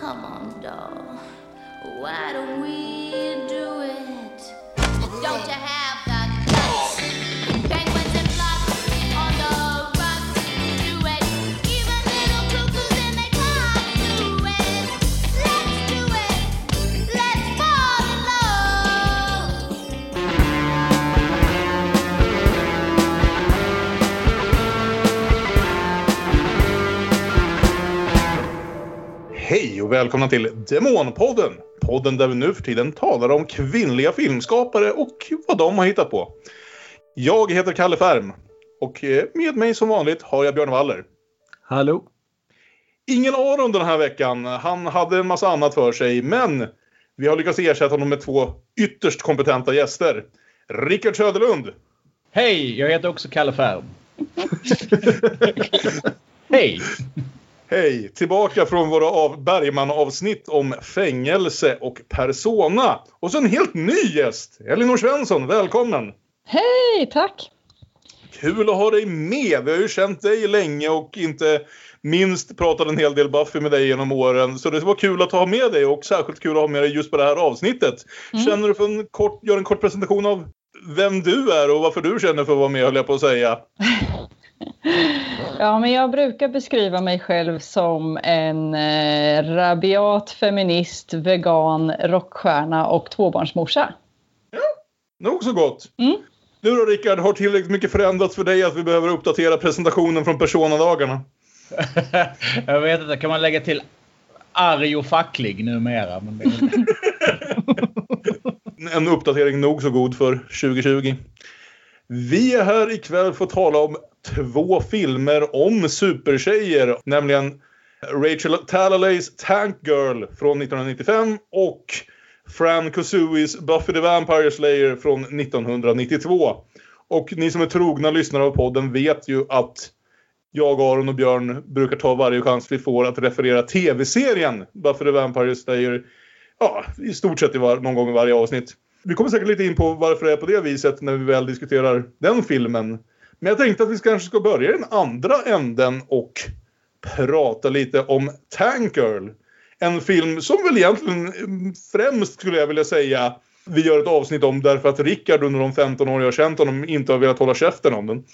Come on, doll. Why don't we do it? Don't you have Hej och välkomna till Demonpodden! Podden där vi nu för tiden talar om kvinnliga filmskapare och vad de har hittat på. Jag heter Kalle Färm och eh, med mig som vanligt har jag Björn Waller. Hallå? Ingen Aron den här veckan. Han hade en massa annat för sig, men vi har lyckats ersätta honom med två ytterst kompetenta gäster. Rickard Söderlund. Hej, jag heter också Kalle Färm. Hej! Hej! Tillbaka från våra av Bergman-avsnitt om fängelse och persona. Och så en helt ny gäst! Elinor Svensson, välkommen! Hej, tack! Kul att ha dig med! Vi har ju känt dig länge och inte minst pratat en hel del Buffy med dig genom åren. Så det var kul att ha med dig och särskilt kul att ha med dig just på det här avsnittet. Känner du för en kort, gör en kort presentation av vem du är och varför du känner för att vara med höll jag på att säga. Ja, men jag brukar beskriva mig själv som en eh, rabiat feminist, vegan, rockstjärna och tvåbarnsmorsa. Nog så gott. Mm. Du då Rickard, har tillräckligt mycket förändrats för dig att vi behöver uppdatera presentationen från Persona-dagarna? jag vet inte, kan man lägga till arg och facklig numera? Men det... En uppdatering nog så god för 2020. Vi är här ikväll för att tala om två filmer om supertjejer. Nämligen Rachel Talalays Tank Girl från 1995 och Fran Kosuis Buffy the Vampire Slayer från 1992. Och ni som är trogna lyssnare av podden vet ju att jag, Aron och Björn brukar ta varje chans vi får att referera tv-serien Buffy the Vampire Slayer. Ja, i stort sett var, någon gång i varje avsnitt. Vi kommer säkert lite in på varför det är på det viset när vi väl diskuterar den filmen. Men jag tänkte att vi kanske ska börja i den andra änden och prata lite om Tank Girl. En film som väl egentligen främst skulle jag vilja säga vi gör ett avsnitt om därför att Rickard under de 15 år jag har känt honom inte har velat hålla käften om den.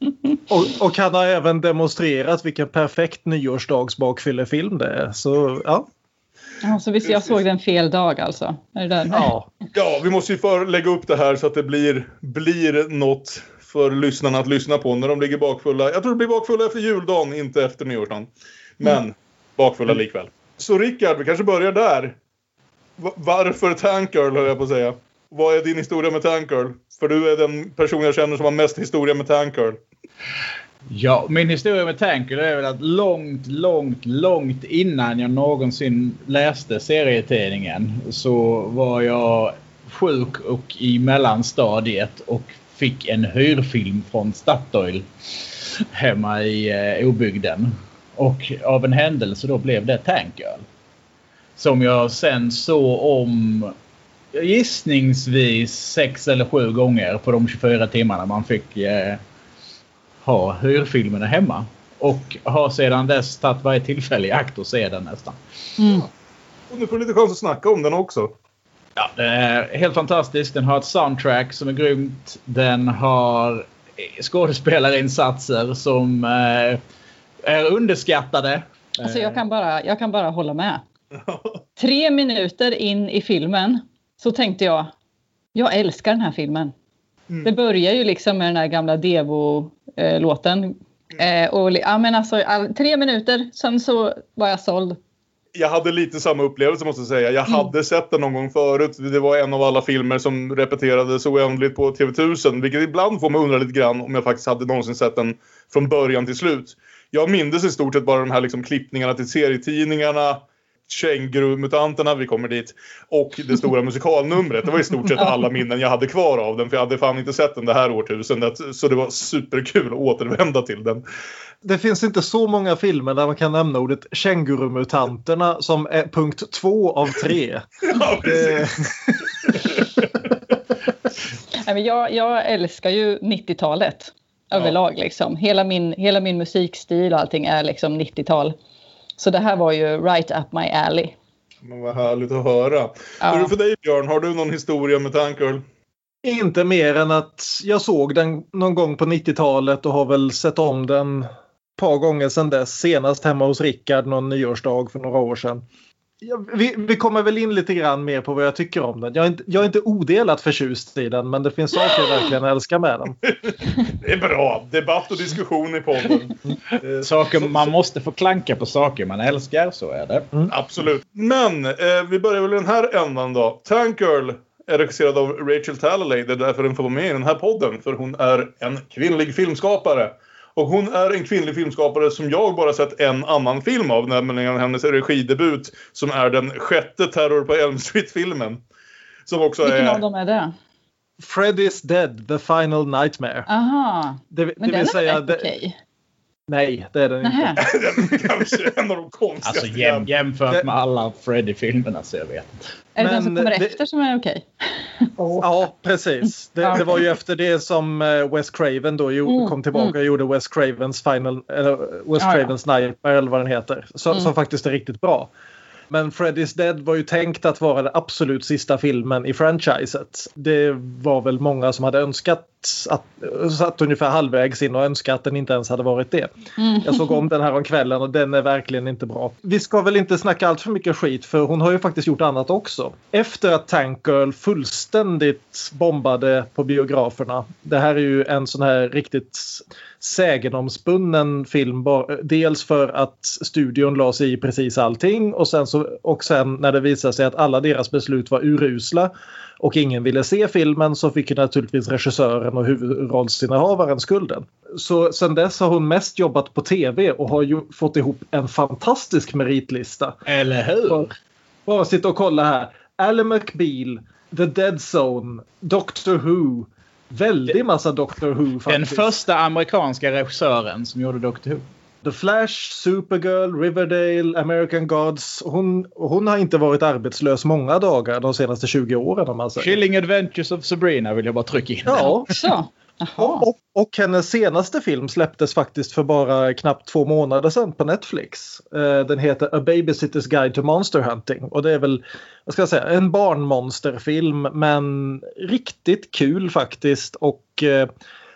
Och, och han har även demonstrerat vilken perfekt nyårsdagsbakfyllefilm det är. Så ja. Alltså, visst, jag såg den fel dag alltså. Är det ja. Ja, vi måste ju för lägga upp det här så att det blir, blir något för lyssnarna att lyssna på när de ligger bakfulla. Jag tror det blir bakfulla efter juldagen, inte efter nyårsdagen. Men bakfulla likväl. Så Rickard, vi kanske börjar där. Va- varför Tank Girl, höll jag på att säga. Vad är din historia med Tank Girl? För du är den person jag känner som har mest historia med Tank Girl. Ja, min historia med Tanker är väl att långt, långt, långt innan jag någonsin läste serietidningen så var jag sjuk och i mellanstadiet och fick en hyrfilm från Statoil hemma i eh, obygden. Och av en händelse då blev det Tank Som jag sen såg om gissningsvis sex eller sju gånger på de 24 timmarna man fick eh, ha hyrfilmerna hemma. Och har sedan dess tagit varje tillfälle i akt att se den nästan. Mm. Och nu får du lite chans att snacka om den också. Ja, det är helt fantastiskt. Den har ett soundtrack som är grymt. Den har skådespelarinsatser som eh, är underskattade. Alltså, jag, kan bara, jag kan bara hålla med. Tre minuter in i filmen så tänkte jag, jag älskar den här filmen. Mm. Det börjar ju liksom med den här gamla Devo-låten. Eh, och, ja, men alltså, all, tre minuter, sen så var jag såld. Jag hade lite samma upplevelse måste jag säga. Jag Mm. hade sett den någon gång förut. Det var en av alla filmer som repeterades oändligt på TV1000. Vilket ibland får mig undra lite grann om jag faktiskt hade någonsin sett den från början till slut. Jag mindes i stort sett bara de här liksom klippningarna till serietidningarna. Känguru-mutanterna, vi kommer dit. Och det stora musikalnumret. Det var i stort sett alla minnen jag hade kvar av den. För jag hade fan inte sett den det här årtusendet. Så det var superkul att återvända till den. Det finns inte så många filmer där man kan nämna ordet kängurumutanterna som är punkt två av tre. Ja, precis. Det, Nej, jag, jag älskar ju 90-talet överlag. Liksom. Hela, min, hela min musikstil och allting är liksom 90-tal. Så det här var ju right up my alley. Men vad härligt att höra. Ja. Hur är det för dig Björn? Har du någon historia med Tankgirl? Inte mer än att jag såg den någon gång på 90-talet och har väl sett om den ett par gånger sedan dess. Senast hemma hos Rickard någon nyårsdag för några år sedan. Vi, vi kommer väl in lite grann mer på vad jag tycker om den. Jag är inte, jag är inte odelat förtjust i den men det finns saker jag verkligen älskar med den. Det är bra. Debatt och diskussion i podden. Eh, Saker, man måste få klanka på saker man älskar, så är det. Absolut. Men eh, vi börjar väl i den här ändan då. Tankgirl är regisserad av Rachel Talalay. Det är därför den får vara med i den här podden. För hon är en kvinnlig filmskapare. Och hon är en kvinnlig filmskapare som jag bara sett en annan film av. Nämligen hennes regidebut. Som är den sjätte Terror på Elm Street-filmen. Som också Vilken är... av dem är det? Fred is dead, the final nightmare. Aha, Det, men det den vill är säga, rätt det, okej. Nej, det är den inte. Nähä. kanske en av de konstigaste. Alltså jäm, jämfört Det- med alla Freddy-filmerna så jag vet inte. Är det den som Men kommer det- efter som är okej? Ja, precis. Det, det var ju efter det som eh, Wes Craven då jo, Mm, kom tillbaka och gjorde Wes Cravens Final, eller Wes Ja, ja. Cravens Nightmare eller vad den heter. Som, Mm. som faktiskt är riktigt bra. Men Freddy's Dead var ju tänkt att vara den absolut sista filmen i franchiset. Det var väl många som hade önskat att, satt ungefär halvvägs in och önskat att den inte ens hade varit det. Mm. Jag såg om den här om kvällen och den är verkligen inte bra. Vi ska väl inte snacka allt för mycket skit för hon har ju faktiskt gjort annat också. Efter att Tank Girl fullständigt bombade på biograferna. Det här är ju en sån här riktigt sägenomspunnen film. Dels för att studion la sig i precis allting och sen, så, och sen när det visade sig att alla deras beslut var urusla och ingen ville se filmen så fick ju naturligtvis regissören och huvudrollsinnehavaren skulden. Så sen dess har hon mest jobbat på tv och har ju fått ihop en fantastisk meritlista. Eller hur? Bara sitta och kolla här. Ally McBeal, The Dead Zone, Doctor Who. Väldigt massa Doctor Who Den faktiskt. första amerikanska regissören som gjorde Doctor Who. The Flash, Supergirl, Riverdale, American Gods. Hon, hon har inte varit arbetslös många dagar de senaste 20 åren om man säger. Chilling Adventures of Sabrina vill jag bara trycka in. Ja, Så. Och, och, och hennes senaste film släpptes faktiskt för bara knappt två månader sedan på Netflix. Eh, den heter A Babysitter's Guide to Monster Hunting och det är väl vad ska jag säga, en barnmonsterfilm men riktigt kul faktiskt och eh,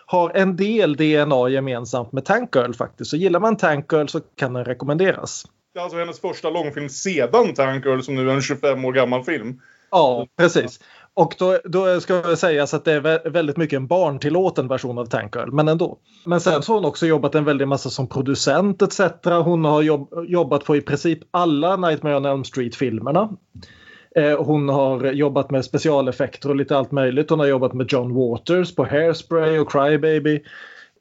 har en del DNA gemensamt med Tank Girl faktiskt. Så gillar man Tank Girl så kan den rekommenderas. Det är alltså hennes första långfilm sedan Tankgirl som nu är en 25 år gammal film. Ja, precis. Och då, då ska det sägas att det är vä- väldigt mycket en barntillåten version av Tank Girl, men ändå. Men sen så har hon också jobbat en väldig massa som producent etc. Hon har jobb, jobbat på i princip alla Nightmare on Elm Street-filmerna. Eh, hon har jobbat med specialeffekter och lite allt möjligt. Hon har jobbat med John Waters på Hairspray och Crybaby.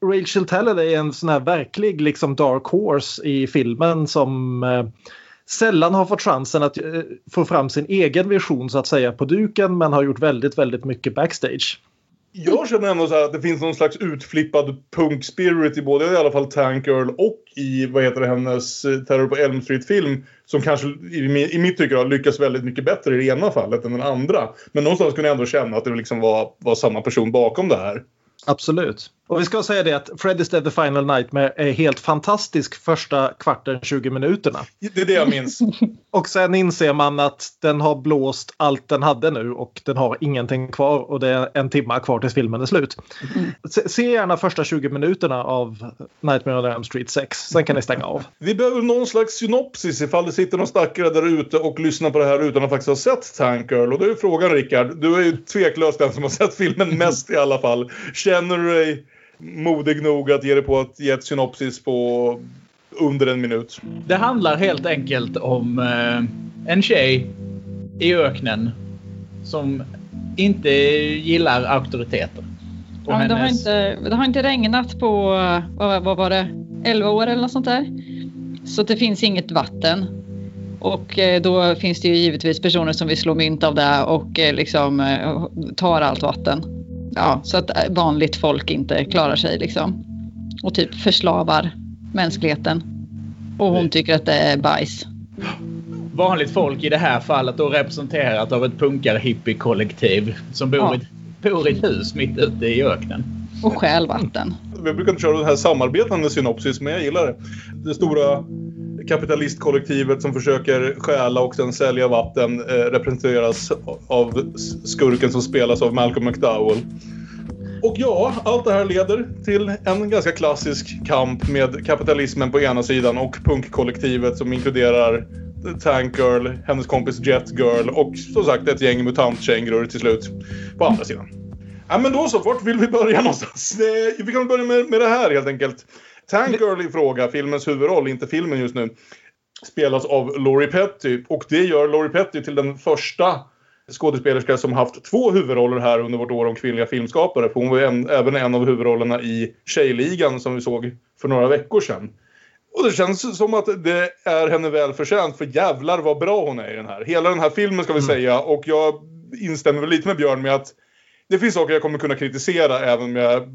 Rachel Talladay är en sån här verklig liksom dark horse i filmen som eh, sällan har fått chansen att eh, få fram sin egen vision så att säga på duken men har gjort väldigt, väldigt mycket backstage. Jag känner ändå så här att det finns någon slags utflippad punk-spirit i både i alla fall Tank Girl och i vad heter det, hennes eh, Terror på Elm Street-film. Som kanske i, i mitt tycke har lyckats väldigt mycket bättre i det ena fallet än den andra. Men någonstans kunde jag ändå känna att det liksom var, var samma person bakom det här. Absolut. Och vi ska säga det att Freddy's Dead The Final Nightmare är helt fantastisk första kvarten 20 minuterna. Det är det jag minns. Och sen inser man att den har blåst allt den hade nu och den har ingenting kvar och det är en timma kvar tills filmen är slut. Se, se gärna första 20 minuterna av Nightmare on Elm Street 6. Sen kan ni stänga av. Vi behöver någon slags synopsis ifall det sitter någon stackare där ute och lyssnar på det här utan att faktiskt ha sett Tank Girl. Och då är frågan Rickard, du är ju tveklöst den som har sett filmen mest i alla fall. Känner du dig modig nog att ge dig på att ge ett synopsis på under en minut? Det handlar helt enkelt om eh, en tjej i öknen som inte gillar auktoriteter. Och Ja, men det, har hennes- inte, det har inte regnat på, vad, vad var det, 11 år eller något sånt där. Så det finns inget vatten. Och eh, då finns det ju givetvis personer som vill slå mynt av det och eh, liksom eh, tar allt vatten. Ja, så att eh, vanligt folk inte klarar sig liksom. Och typ förslavar mänskligheten. Och hon tycker att det är bajs. vanligt folk i det här fallet då representerat av ett punkar-hippie-kollektiv som bor, Ja. i, bor i ett hus mitt ute i öknen. Och stjäl vatten. Jag brukar inte köra den här samarbetande synopsis, men jag gillar det. Det stora kapitalistkollektivet som försöker stjäla och sen sälja vatten eh, representeras av skurken som spelas av Malcolm McDowell. Och ja, allt det här leder till en ganska klassisk kamp med kapitalismen på ena sidan och punkkollektivet som inkluderar Tank Girl, hennes kompis Jet Girl och som sagt ett gäng mutantkänguror till slut på andra sidan. Ja men då så, vart vill vi börja någonstans? Eh, vi kan börja med, med det här helt enkelt. Tank Girl i fråga, filmens huvudroll, inte filmen just nu, spelas av Laurie Petty. Och det gör Laurie Petty till den första skådespelerska som haft två huvudroller här under vårt år om kvinnliga filmskapare. För hon var en, även en av huvudrollerna i Tjejligan som vi såg för några veckor sedan. Och det känns som att det är henne väl förtjänt för jävlar vad bra hon är i den här. Hela den här filmen ska vi mm. säga och jag instämmer väl lite med Björn med att det finns saker jag kommer kunna kritisera även om jag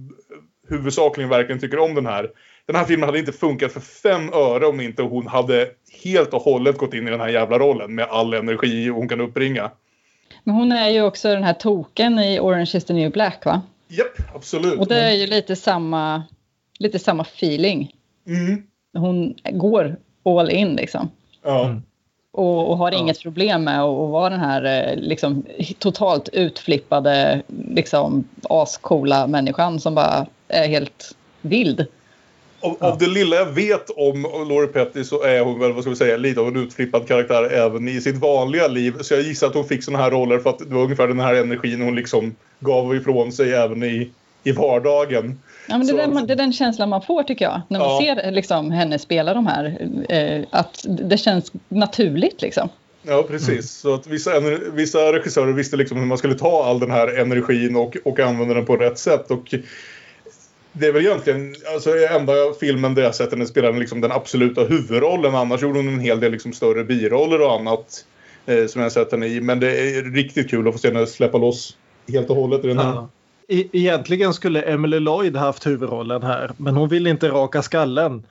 huvudsakligen verkligen tycker om den här. Den här filmen hade inte funkat för fem öre om inte hon hade helt och hållet gått in i den här jävla rollen med all energi hon kan uppbringa. Men hon är ju också den här token i Orange is the new black va? Japp, absolut. Och det är ju lite samma, lite samma feeling. Mm. Hon går all in liksom. Ja. Mm. Och, och, har ja. inget problem med att vara den här eh, liksom, totalt utflippade, liksom, ascoola människan som bara är helt vild. Av, ja. av, det lilla jag vet om Laurie Petty så är hon väl, vad ska vi säga, lite av en utflippad karaktär även i sitt vanliga liv. Så jag gissar att hon fick såna här roller för att det var ungefär den här energin hon liksom gav ifrån sig även i, i vardagen. Ja, men det, är den, det är den känslan man får tycker jag. När man ja. ser liksom, henne spela de här. Eh, att det känns naturligt liksom. Ja, precis. Mm. Så att vissa, vissa regissörer visste liksom hur man skulle ta all den här energin och, och använda den på rätt sätt. Och det är väl egentligen alltså, enda filmen där jag sett henne spela liksom, den absoluta huvudrollen. Annars gjorde hon en hel del liksom, större biroller och annat eh, som jag sett henne i. Men det är riktigt kul att få se henne släppa loss helt och hållet i den här. Ja. E-, egentligen skulle Emily Lloyd haft huvudrollen här, men hon vill inte raka skallen.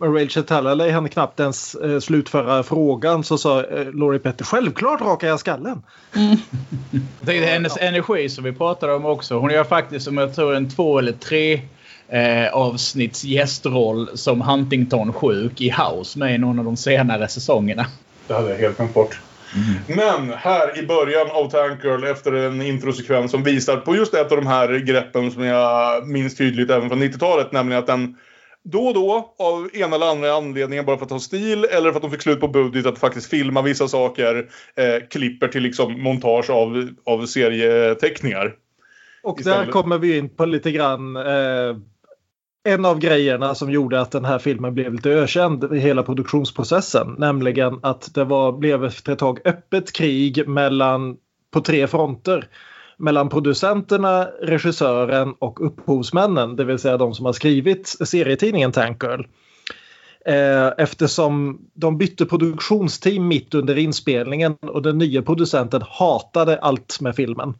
Rachel Talalay hann knappt ens eh, slutföra frågan så sa eh, Laurie Petter självklart rakar jag skallen. Mm. det är hennes energi som vi pratade om också. Hon gör faktiskt som jag tror en två eller tre eh, avsnitts gästroll som Huntington-sjuk i House med i någon av de senare säsongerna. Det hade jag helt glömt bort. Mm. Men här i början av Tank Girl efter en introsekvens som visar på just ett av de här greppen som jag minns tydligt även från 90-talet. Nämligen att den då och då av ena eller andra anledningen bara för att ha stil eller för att de fick slut på budget att faktiskt filma vissa saker. Eh, klipper till liksom montage av, av serieteckningar. Och istället. där kommer vi in på lite grann eh, en av grejerna som gjorde att den här filmen blev lite ökänd i hela produktionsprocessen. Nämligen att det var, blev efter ett tag öppet krig mellan, på tre fronter. Mellan producenterna, regissören och upphovsmännen. Det vill säga de som har skrivit serietidningen Tank Girl. Eh, eftersom de bytte produktionsteam mitt under inspelningen och den nya producenten hatade allt med filmen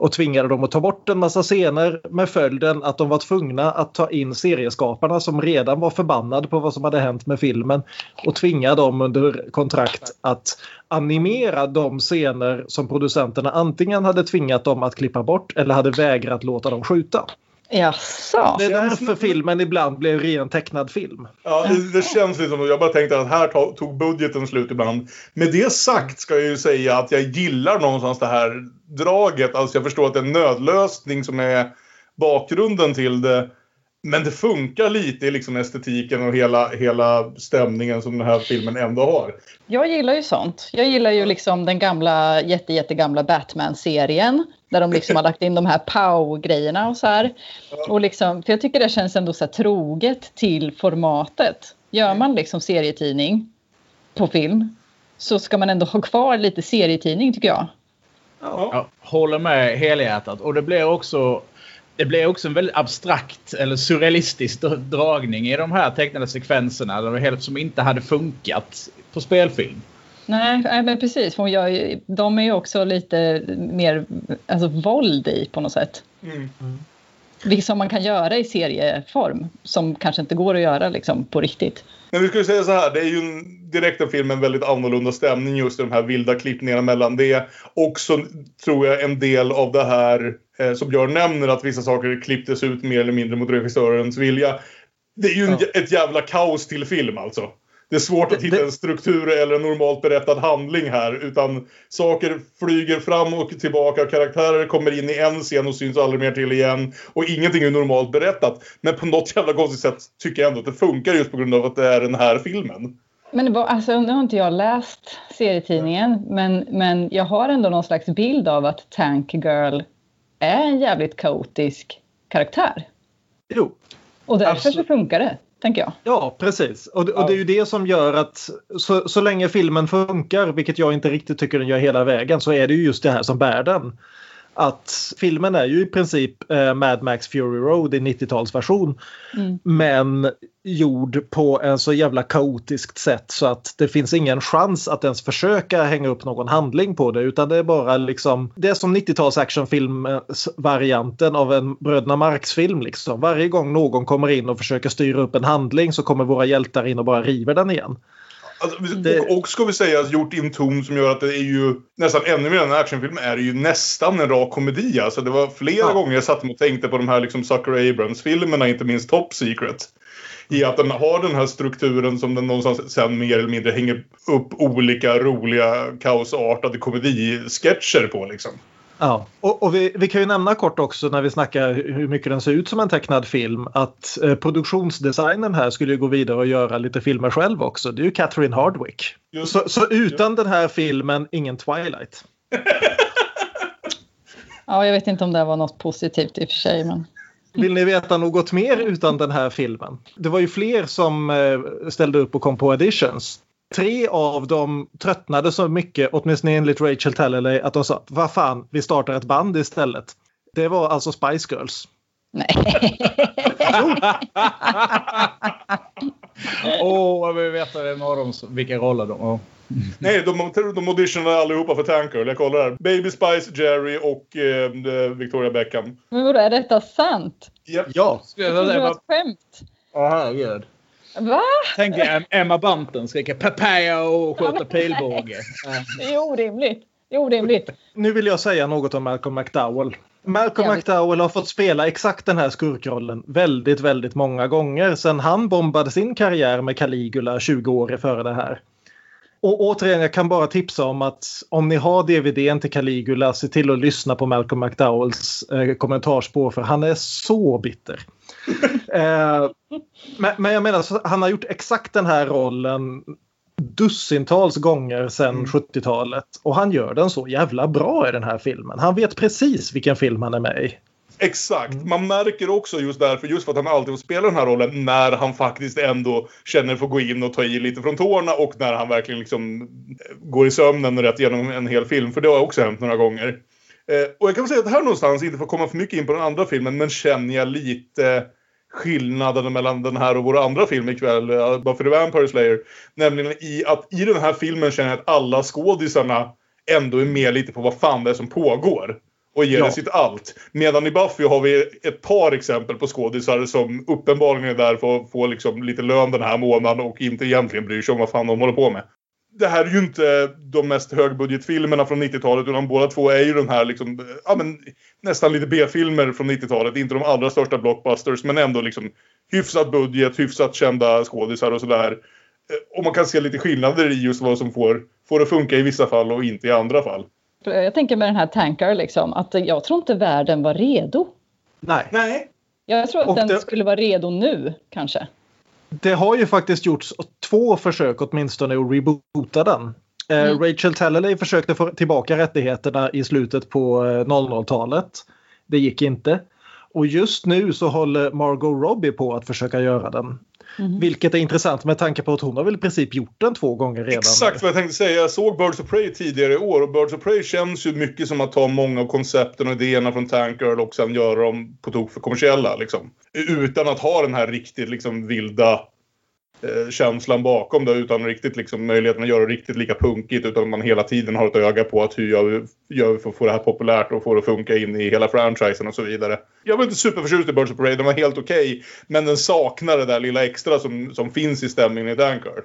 och tvingade dem att ta bort en massa scener med följden att de var tvungna att ta in serieskaparna som redan var förbannade på vad som hade hänt med filmen och tvinga dem under kontrakt att animera de scener som producenterna antingen hade tvingat dem att klippa bort eller hade vägrat låta dem skjuta. Jaså? Det är därför filmen ibland blev ren tecknad film. Ja, det, det känns lite som Jag bara tänkte att här tog budgeten slut ibland. Med det sagt ska jag ju säga att jag gillar någonstans det här draget. Alltså jag förstår att det är en nödlösning som är bakgrunden till det. Men det funkar lite i liksom estetiken och hela, hela stämningen som den här filmen ändå har. Jag gillar ju sånt. Jag gillar ju liksom den gamla, jätte, jättegamla Batman-serien. Där de liksom har lagt in de här pow-grejerna och så här. Och liksom, för jag tycker det känns ändå så troget till formatet. Gör man liksom serietidning på film så ska man ändå ha kvar lite serietidning tycker jag. Ja. Jag håller med helhjärtat. Och det blir också det blir också en väldigt abstrakt eller surrealistisk dragning i de här tecknade sekvenserna som inte hade funkat på spelfilm. Nej, men precis. För jag, de är ju också lite mer alltså, våld i på något sätt. Mm. Mm. Vilket som man kan göra i serieform som kanske inte går att göra liksom, på riktigt. Men vi skulle säga så här, det är ju en, direkt en film med en väldigt annorlunda stämning just i de här vilda klippningarna mellan det. Också tror jag en del av det här eh, som Björn nämner att vissa saker klipptes ut mer eller mindre mot regissörens vilja. Det är ju en, ja. ett jävla kaos till film alltså. Det är svårt att hitta en struktur eller en normalt berättad handling här. Utan saker flyger fram och tillbaka. Karaktärer kommer in i en scen och syns aldrig mer till igen. Och ingenting är normalt berättat. Men på något jävla konstigt sätt tycker jag ändå att det funkar just på grund av att det är den här filmen. Men det var, alltså, nu har inte jag läst serietidningen, men, men jag har ändå någon slags bild av att Tank Girl är en jävligt kaotisk karaktär. Jo, Och därför Absolut. så funkar det, tänker jag. Ja, precis. Och, och det är ju det som gör att så, så länge filmen funkar, vilket jag inte riktigt tycker den gör hela vägen, så är det ju just det här som bär den. Att filmen är ju i princip eh, Mad Max Fury Road i 90-talsversion. Mm. Men gjord på en så jävla kaotiskt sätt så att det finns ingen chans att ens försöka hänga upp någon handling på det. Utan det är bara liksom, det är som 90-tals actionfilm-varianten av en Bröderna Marx-film. Liksom. Varje gång någon kommer in och försöker styra upp en handling så kommer våra hjältar in och bara river den igen. Alltså, Det- och, ska vi säga gjort i en ton som gör att det är ju nästan ännu mer än en actionfilm är det ju nästan en rak komedi. Alltså det var flera Ja. gånger jag satt och tänkte på de här liksom Zucker Abrams-filmerna, inte minst Top Secret. I att den har den här strukturen som den någonstans sen mer eller mindre hänger upp olika roliga kaosartade komedisketcher på liksom. Ja, och, och vi, vi kan ju nämna kort också när vi snackar hur mycket den ser ut som en tecknad film att eh, produktionsdesignen här skulle ju gå vidare och göra lite filmer själv också. Det är ju Catherine Hardwick. Just- Så, så utan den här filmen, ingen Twilight. Ja, jag vet inte om det var något positivt i och för sig, men Vill ni veta något mer utan den här filmen? Det var ju fler som eh, ställde upp och kom på auditions. Tre av dem tröttnade så mycket, åtminstone enligt Rachel Talalay, att de sa vad fan, vi startar ett band istället. Det var alltså Spice Girls. nej. Åh, jag vill veta vem av dem, vilka roller de har. Nej, de, de auditionade allihopa för Tank Girl. Jag kollar här. Baby Spice, Jerry och eh, Victoria Beckham. Men vadå, är detta sant? Japp. Ja, Jag trodde det var ett skämt. Åh herregud. Va? Tänk dig Emma Bunton skrika papaya och skjuta pilbåge. Det är orimligt. Det är orimligt. nu vill jag säga något om Malcolm McDowell. Malcolm. McDowell har fått spela exakt den här skurkrollen väldigt, väldigt många gånger sedan han bombade sin karriär med Caligula 20 år före det här. Och återigen, jag kan bara tipsa om att om ni har DVDn till Caligula, se till att lyssna på Malcolm McDowells eh, kommentarspår för han är så bitter. eh, men, men jag menar, han har gjort exakt den här rollen dussintals gånger sedan 70-talet och han gör den så jävla bra i den här filmen. Han vet precis vilken film han är med i. Exakt. Man märker också just därför, just för att han alltid får spela den här rollen, när han faktiskt ändå känner för att gå in och ta i lite från tårna och när han verkligen liksom går i sömnen rätt genom en hel film. För det har också hänt några gånger. Eh, och jag kan väl säga att här någonstans, inte för att komma för mycket in på den andra filmen, men känner jag lite skillnaden mellan den här och vår andra film ikväll, uh, Buffy the Vampire Slayer. Nämligen i att i den här filmen känner jag att alla skådisarna ändå är med lite på vad fan det är som pågår. Och ger Ja. det sitt allt. Medan i Buffy har vi ett par exempel på skådisar som uppenbarligen är där för att få liksom lite lön den här månaden och inte egentligen bryr sig om vad fan de håller på med. Det här är ju inte de mest högbudgetfilmerna från 90-talet utan båda två är ju den här liksom, ja men nästan lite B-filmer från 90-talet. Inte de allra största blockbusters men ändå liksom hyfsat budget, hyfsat kända skådisar och sådär. Eh, Och man kan se lite skillnader i just vad som får, får det funka i vissa fall och inte i andra fall. Jag tänker med den här Tankar liksom, att jag tror inte världen var redo. Nej, Nej. Jag tror att Och den det- skulle vara redo nu, kanske. det har ju faktiskt gjorts två försök åtminstone att reboota den. Eh, Mm. Rachel Talalay försökte få tillbaka rättigheterna i slutet på eh, 00-talet. Det gick inte. Och just nu så håller Margot Robbie på att försöka göra den. Mhm. Vilket är intressant med tanke på att hon har väl i princip gjort den två gånger redan. Exakt vad jag tänkte säga. Jag såg Birds of Prey tidigare i år och Birds of Prey känns ju mycket som att ta många av koncepten och idéerna från Tank Girl och sen göra dem på tok för kommersiella. Liksom. Utan att ha den här riktigt liksom, vilda känslan bakom det. Utan riktigt liksom, möjligheten att göra det riktigt lika punkigt. Utan att man hela tiden har ett öga på att hur gör vi, gör vi för att få det här populärt och få det att funka in i hela franchisen och så vidare. Jag var inte superförtjust i Birds of Prey. Den var helt okej. men den saknar det där lilla extra som, som finns i stämningen i Tank Girl.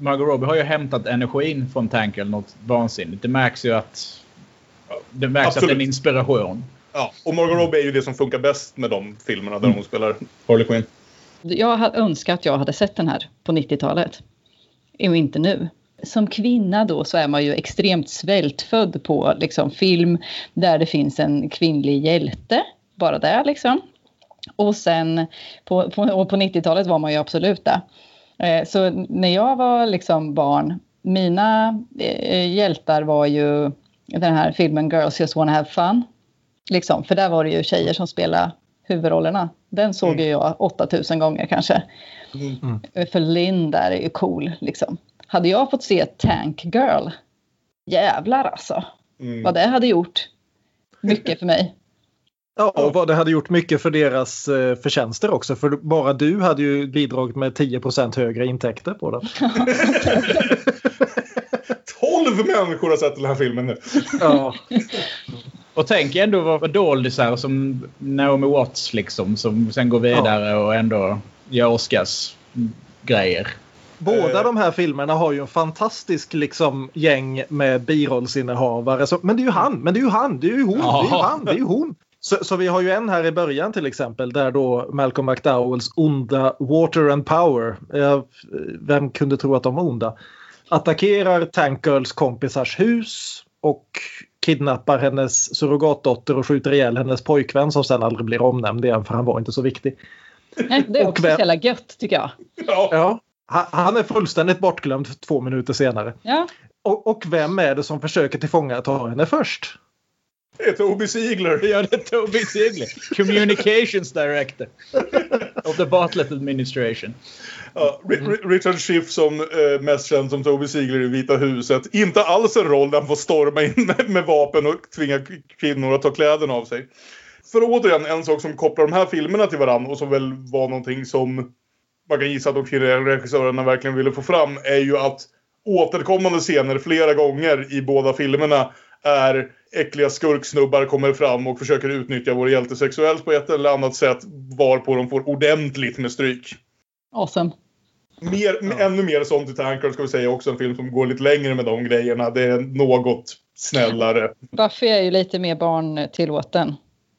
Margot Robbie har ju hämtat energin från Tank eller något vansinnigt. Det märks ju att... Det märks att det är en Absolut. inspiration. Ja, och Margot Robbie är ju det som funkar bäst med de filmerna där hon spelar Harley Quinn. Jag önskar att jag hade sett den här på 90-talet. och inte nu. Som kvinna då så är man ju extremt svältfödd på liksom, film där det finns en kvinnlig hjälte. Bara där liksom. Och sen på, på, på 90-talet var man ju absolut det. Eh, så när jag var liksom barn, mina eh, hjältar var ju den här filmen Girls Just Wanna Have Fun. Liksom, för där var det ju tjejer som spelade huvudrollerna. Den såg Mm. ju jag 8000 gånger kanske. Mm. För Lynn där är ju cool liksom. Hade jag fått se Tank Girl, jävlar alltså. Mm. Vad det hade gjort. Mycket för mig. Ja, och vad det hade gjort mycket för deras eh, förtjänster också. För bara du hade ju bidragit med 10% högre intäkter på den. 12 människor har sett den här filmen nu. Ja, Och tänk ändå vad vad doldisar som Naomi Watts liksom. Som sen går vidare och ändå gör Oscars-grejer. Båda Eh. de här filmerna har ju en fantastisk liksom, gäng med birollsinnehavare. Så, men det är ju han, men det är ju han, det är ju hon, det är ju Ja. han, det är ju hon. Så, så vi har ju en här i början till exempel där då Malcolm McDowells onda Water and Power, eh, vem kunde tro att de var onda, attackerar Tank Girls kompisars hus och kidnappar hennes surrogatdotter och skjuter ihjäl hennes pojkvän som sen aldrig blir omnämnd igen för han var inte så viktig. Nej, Det är också vem- så jävla gött tycker jag. Ja. Ja, han- han är fullständigt bortglömd två minuter senare. Ja, Och, och vem är det som försöker tillfångata henne först? Det är Toby Seagler. Ja, det är Toby Sigler. Communications Director. of the Bartlett Administration. Ja, Ri- Richard Schiff som eh, mest känd som Toby Seagler i Vita huset. Inte alls en roll där han får storma in med, med vapen och tvinga kvinnor att ta kläderna av sig. För återigen, en sak som kopplar de här filmerna till varandra och som väl var någonting som man kan gissa att de kvinnliga regissörerna verkligen ville få fram är ju att återkommande scener flera gånger i båda filmerna är äckliga skurksnubbar kommer fram och försöker utnyttja vår hjälte sexuellt på ett eller annat sätt varpå de får ordentligt med stryk. awesome. Mer, Ännu mer sånt i Tanker ska vi säga också. En film som går lite längre med de grejerna. Det är något snällare. Buffy är ju lite mer barntillåten.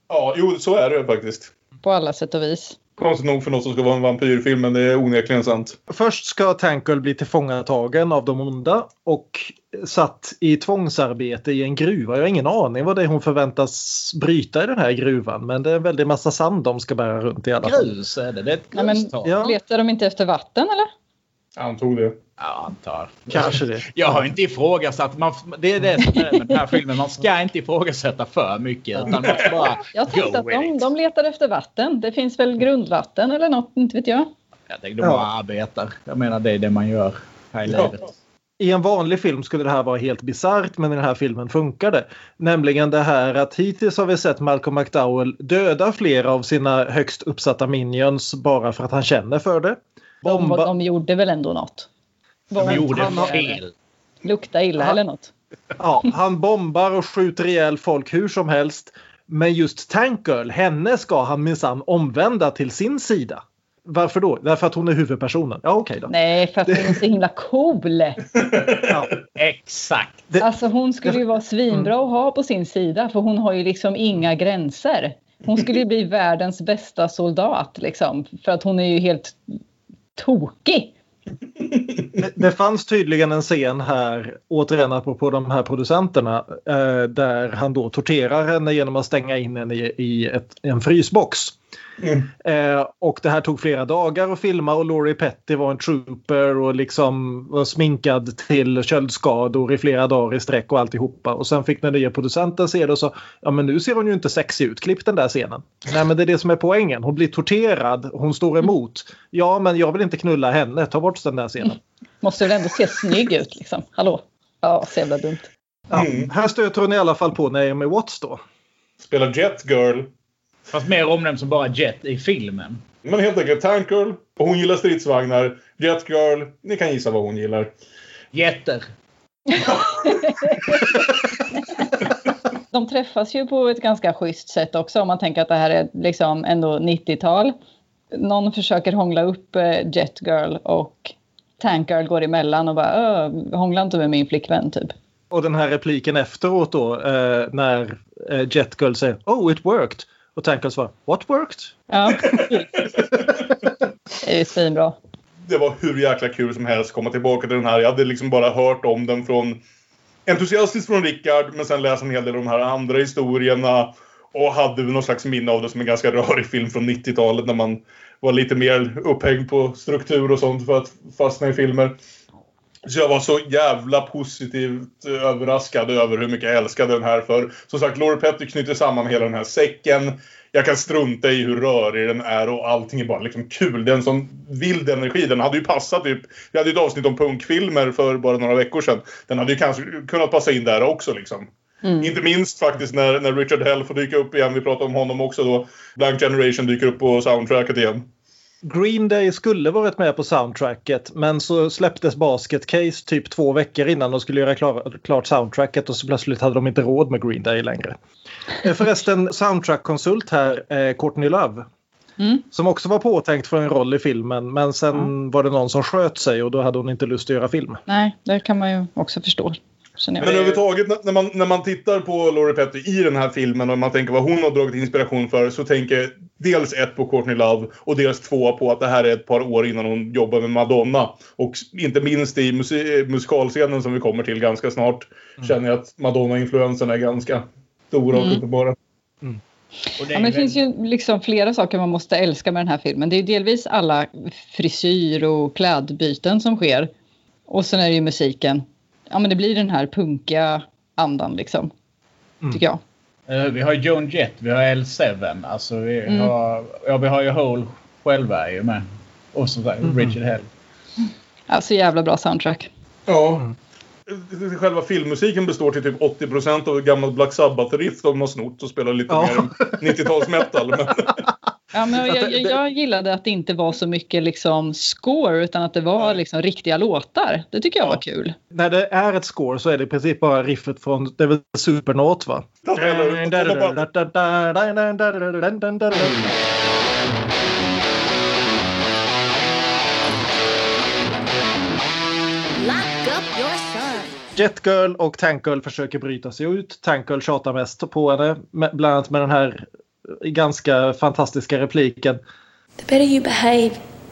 Ja, jo, så är det faktiskt. På alla sätt och vis. Konstigt nog för något som ska vara en vampyrfilm, men det är onekligen sant. Först ska Tankel bli tillfångatagen av de onda och satt i tvångsarbete i en gruva. Jag har ingen aning vad det är hon förväntas bryta i den här gruvan. Men det är en väldig massa sand de ska bära runt i alla fall. Grus är det. Det är ett Nej, men- grustag. Ja. Letar de inte efter vatten eller? Han tog det. Ja, antar. Kanske det. Jag har inte ifrågasatt. Man, det är det som är med den här filmen. Man ska inte ifrågasätta för mycket. Utan man ska bara Jag tänkte att de, de letar efter vatten. Det finns väl grundvatten eller något, inte vet jag. Jag tänkte de Ja. bara arbetar. Jag menar det är det man gör här i Ja. livet. I en vanlig film skulle det här vara helt bisarrt men i den här filmen funkar det. Nämligen det här att hittills har vi sett Malcolm McDowell döda flera av sina högst uppsatta minions bara för att han känner för det. De, Bomba- de gjorde väl ändå något. Var De gjorde han har- fel. Lukta illa Han- eller något. Ja, han bombar och skjuter ihjäl folk hur som helst. Men just Tank Girl, henne ska han minsann omvända till sin sida. Varför då? Därför att hon är huvudpersonen. Ja, okej då. Nej, för att hon är så himla cool. Ja, Exakt. Det- Alltså hon skulle ju vara svinbra att ha på sin sida för hon har ju liksom inga gränser. Hon skulle ju bli världens bästa soldat liksom. För att hon är ju helt tokig. det, det fanns tydligen en scen här, återigen apropå de här producenterna, eh, där han då torterar henne genom att stänga in henne i, i ett, en frysbox. Mm. Eh, och det här tog flera dagar att filma och Laurie Petty var en trooper och liksom var sminkad till köldskador i flera dagar i sträck och alltihopa. Och sen fick den nya producenten se det och sa ja men nu ser hon ju inte sexig ut, klipp den där scenen. Nej men det är det som är poängen, hon blir torterad, hon står emot. Ja men jag vill inte knulla henne, ta bort den där scenen. Måste väl ändå se snygg ut liksom. Hallå? Ja, så jävla dumt. Ja, Mm. Här stöter hon i alla fall på Naomi Watts då. Spelar Jet Girl. Fast mer omnämnd som bara Jet i filmen. Men helt enkelt Tank Girl. Och hon gillar stridsvagnar. Jet Girl. Ni kan gissa vad hon gillar. Jätter. De träffas ju på ett ganska schysst sätt också om man tänker att det här är liksom ändå 90-tal. Någon försöker hångla upp eh, Jet Girl och Tank Girl går emellan och bara "Öh, hångla inte med min flickvän typ. Och den här repliken efteråt då eh, när eh, Jet Girl säger Oh it worked. Och Tank Girl svarar What worked? Ja, det är ju svinbra. det var hur jäkla kul som helst att komma tillbaka till den här. Jag hade liksom bara hört om den från entusiastiskt från Rickard, men sen läst en hel del av de här andra historierna. Och hade någon slags minne av det som en ganska rörig film från 90-talet när man var lite mer upphängd på struktur och sånt för att fastna i filmer. Så jag var så jävla positivt överraskad över hur mycket jag älskade den här för. Som sagt, Laurie Petty knyter samman hela den här säcken. Jag kan strunta i hur rörig den är och allting är bara liksom kul. Det är en sån vild energi. Den hade ju passat typ... Vi hade ju ett avsnitt om punkfilmer för bara några veckor sedan. Den hade ju kanske kunnat passa in där också liksom. Mm. Inte minst faktiskt när, när Richard Hell får dyka upp igen. Vi pratade om honom också då. Blank Generation dyker upp på soundtracket igen. Green Day skulle varit med på soundtracket men så släpptes Basket Case typ två veckor innan de skulle göra klar, klart soundtracket och så plötsligt hade de inte råd med Green Day längre. Eh, Förresten soundtrack-konsult här, eh, Courtney Love. Mm. Som också var påtänkt för en roll i filmen men sen var det någon som sköt sig och då hade hon inte lust att göra film. Nej, det kan man ju också förstå. Men överhuvudtaget när- man, när man tittar på Laurie Petty i den här filmen och man tänker vad hon har dragit inspiration för så tänker jag dels ett på Courtney Love och dels två på att det här är ett par år innan hon jobbar med Madonna. Och inte minst i musi- musikalscenen som vi kommer till ganska snart känner jag att Madonna-influensen är ganska stora och Mm. uppenbara. Och det Ja, men det finns ju liksom flera saker man måste älska med den här filmen. Det är ju delvis alla frisyr och klädbyten som sker. Och sen är det ju musiken. Ja, men det blir den här punkiga andan liksom. Mm. Tycker jag. Eh, Vi har Joan Jett, vi har L7. Alltså vi, Mm. har, ja, vi har ju Hole själva är ju med. Och som sagt, Mhm. Richard Hell. Ja, så jävla bra soundtrack. Ja. Själva filmmusiken består till typ 80% av gammal Black Sabbath-riff de har snott och spelar lite Ja. mer 90-talsmetal. Men... Ja, men jag, jag, jag gillade att det inte var så mycket liksom score utan att det var liksom riktiga låtar. Det tycker jag var kul. När det är ett score så är det i princip bara riffet från det är väl Supernaut va? Lock Jetgirl och Tankgirl försöker bryta sig ut. Tankgirl tjatar mest på henne, bland annat med den här ganska fantastiska repliken. The better you behave,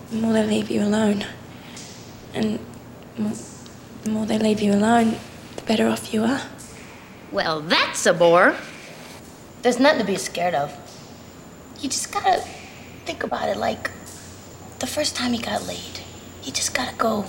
the more they leave you alone. And the more they leave you alone, the better off you are. Well, that's a bore. There's nothing to be scared of. You just gotta think about it like the first time he got laid. You just gotta go,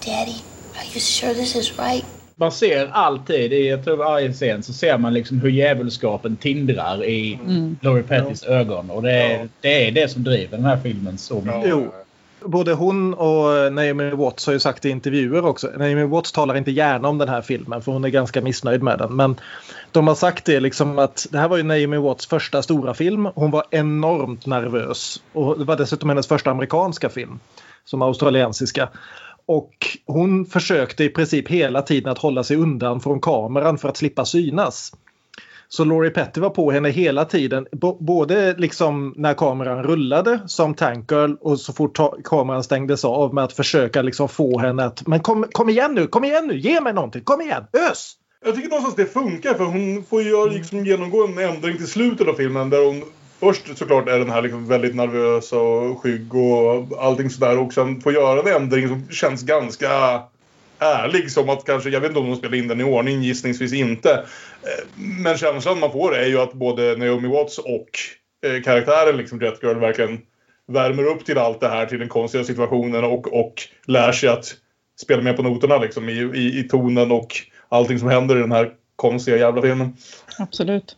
Daddy, are you sure this is right? Man ser alltid, i jag tror varje scen, så ser man liksom hur djävulskapen tindrar i Mm. Laurie Pettys ögon. Och det är, det är det som driver den här filmen så mycket. Jo. Både hon och Naomi Watts har ju sagt i intervjuer också. Naomi Watts talar inte gärna om den här filmen för hon är ganska missnöjd med den. Men de har sagt det liksom att det här var ju Naomi Watts första stora film. Hon var enormt nervös. Och det var dessutom hennes första amerikanska film. Som australiensiska. Och hon försökte i princip hela tiden att hålla sig undan från kameran för att slippa synas. Så Laurie Petty var på henne hela tiden. Både liksom när kameran rullade som Tankgirl och så fort kameran stängdes av med att försöka liksom få henne att men kom, kom igen nu, kom igen nu, ge mig någonting, kom igen, ös! Jag tycker någonstans det funkar för hon får ju göra- liksom genomgå en ändring till slutet av filmen där hon först såklart är den här liksom väldigt nervös och skygg och allting sådär och sen få göra en ändring som känns ganska ärlig som att kanske, jag vet inte om de spelar in den i ordning, gissningsvis inte. Eh, men känslan man får är ju att både Naomi Watts och eh, karaktären liksom Jet Girl verkligen värmer upp till allt det här, till den konstiga situationen och, och lär sig att spela med på noterna liksom i, i, i tonen och allting som händer i den här konstiga jävla filmen. Absolut.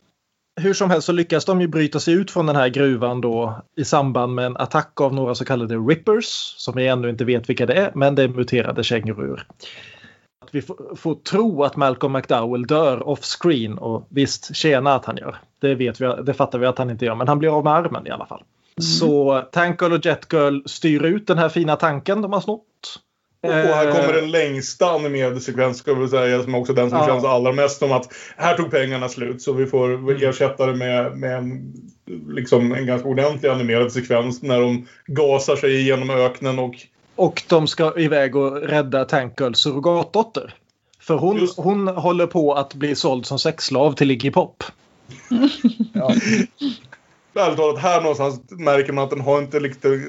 Hur som helst så lyckas de ju bryta sig ut från den här gruvan då i samband med en attack av några så kallade rippers som vi ännu inte vet vilka det är, men det är muterade kängurur. Att vi får, får tro att Malcolm McDowell dör off-screen och visst, tjäna att han gör. Det, vet vi, det fattar vi att han inte gör, men han blir av med armen i alla fall. Så Tankgirl och Jetgirl styr ut den här fina tanken de har snott. Och, här Eh, kommer den längsta animerade sekvens ska vi säga, som också den som Ja. känns allra mest som att här tog pengarna slut så vi får ersätta det med, med en, liksom en ganska ordentlig animerad sekvens när de gasar sig igenom öknen och Och de ska iväg och rädda Tankgirls surrogatdotter. För hon, Just. hon håller på att bli såld som sexslav till Iggy Pop. Ja. Ärligt talat, här någonstans märker man att den har inte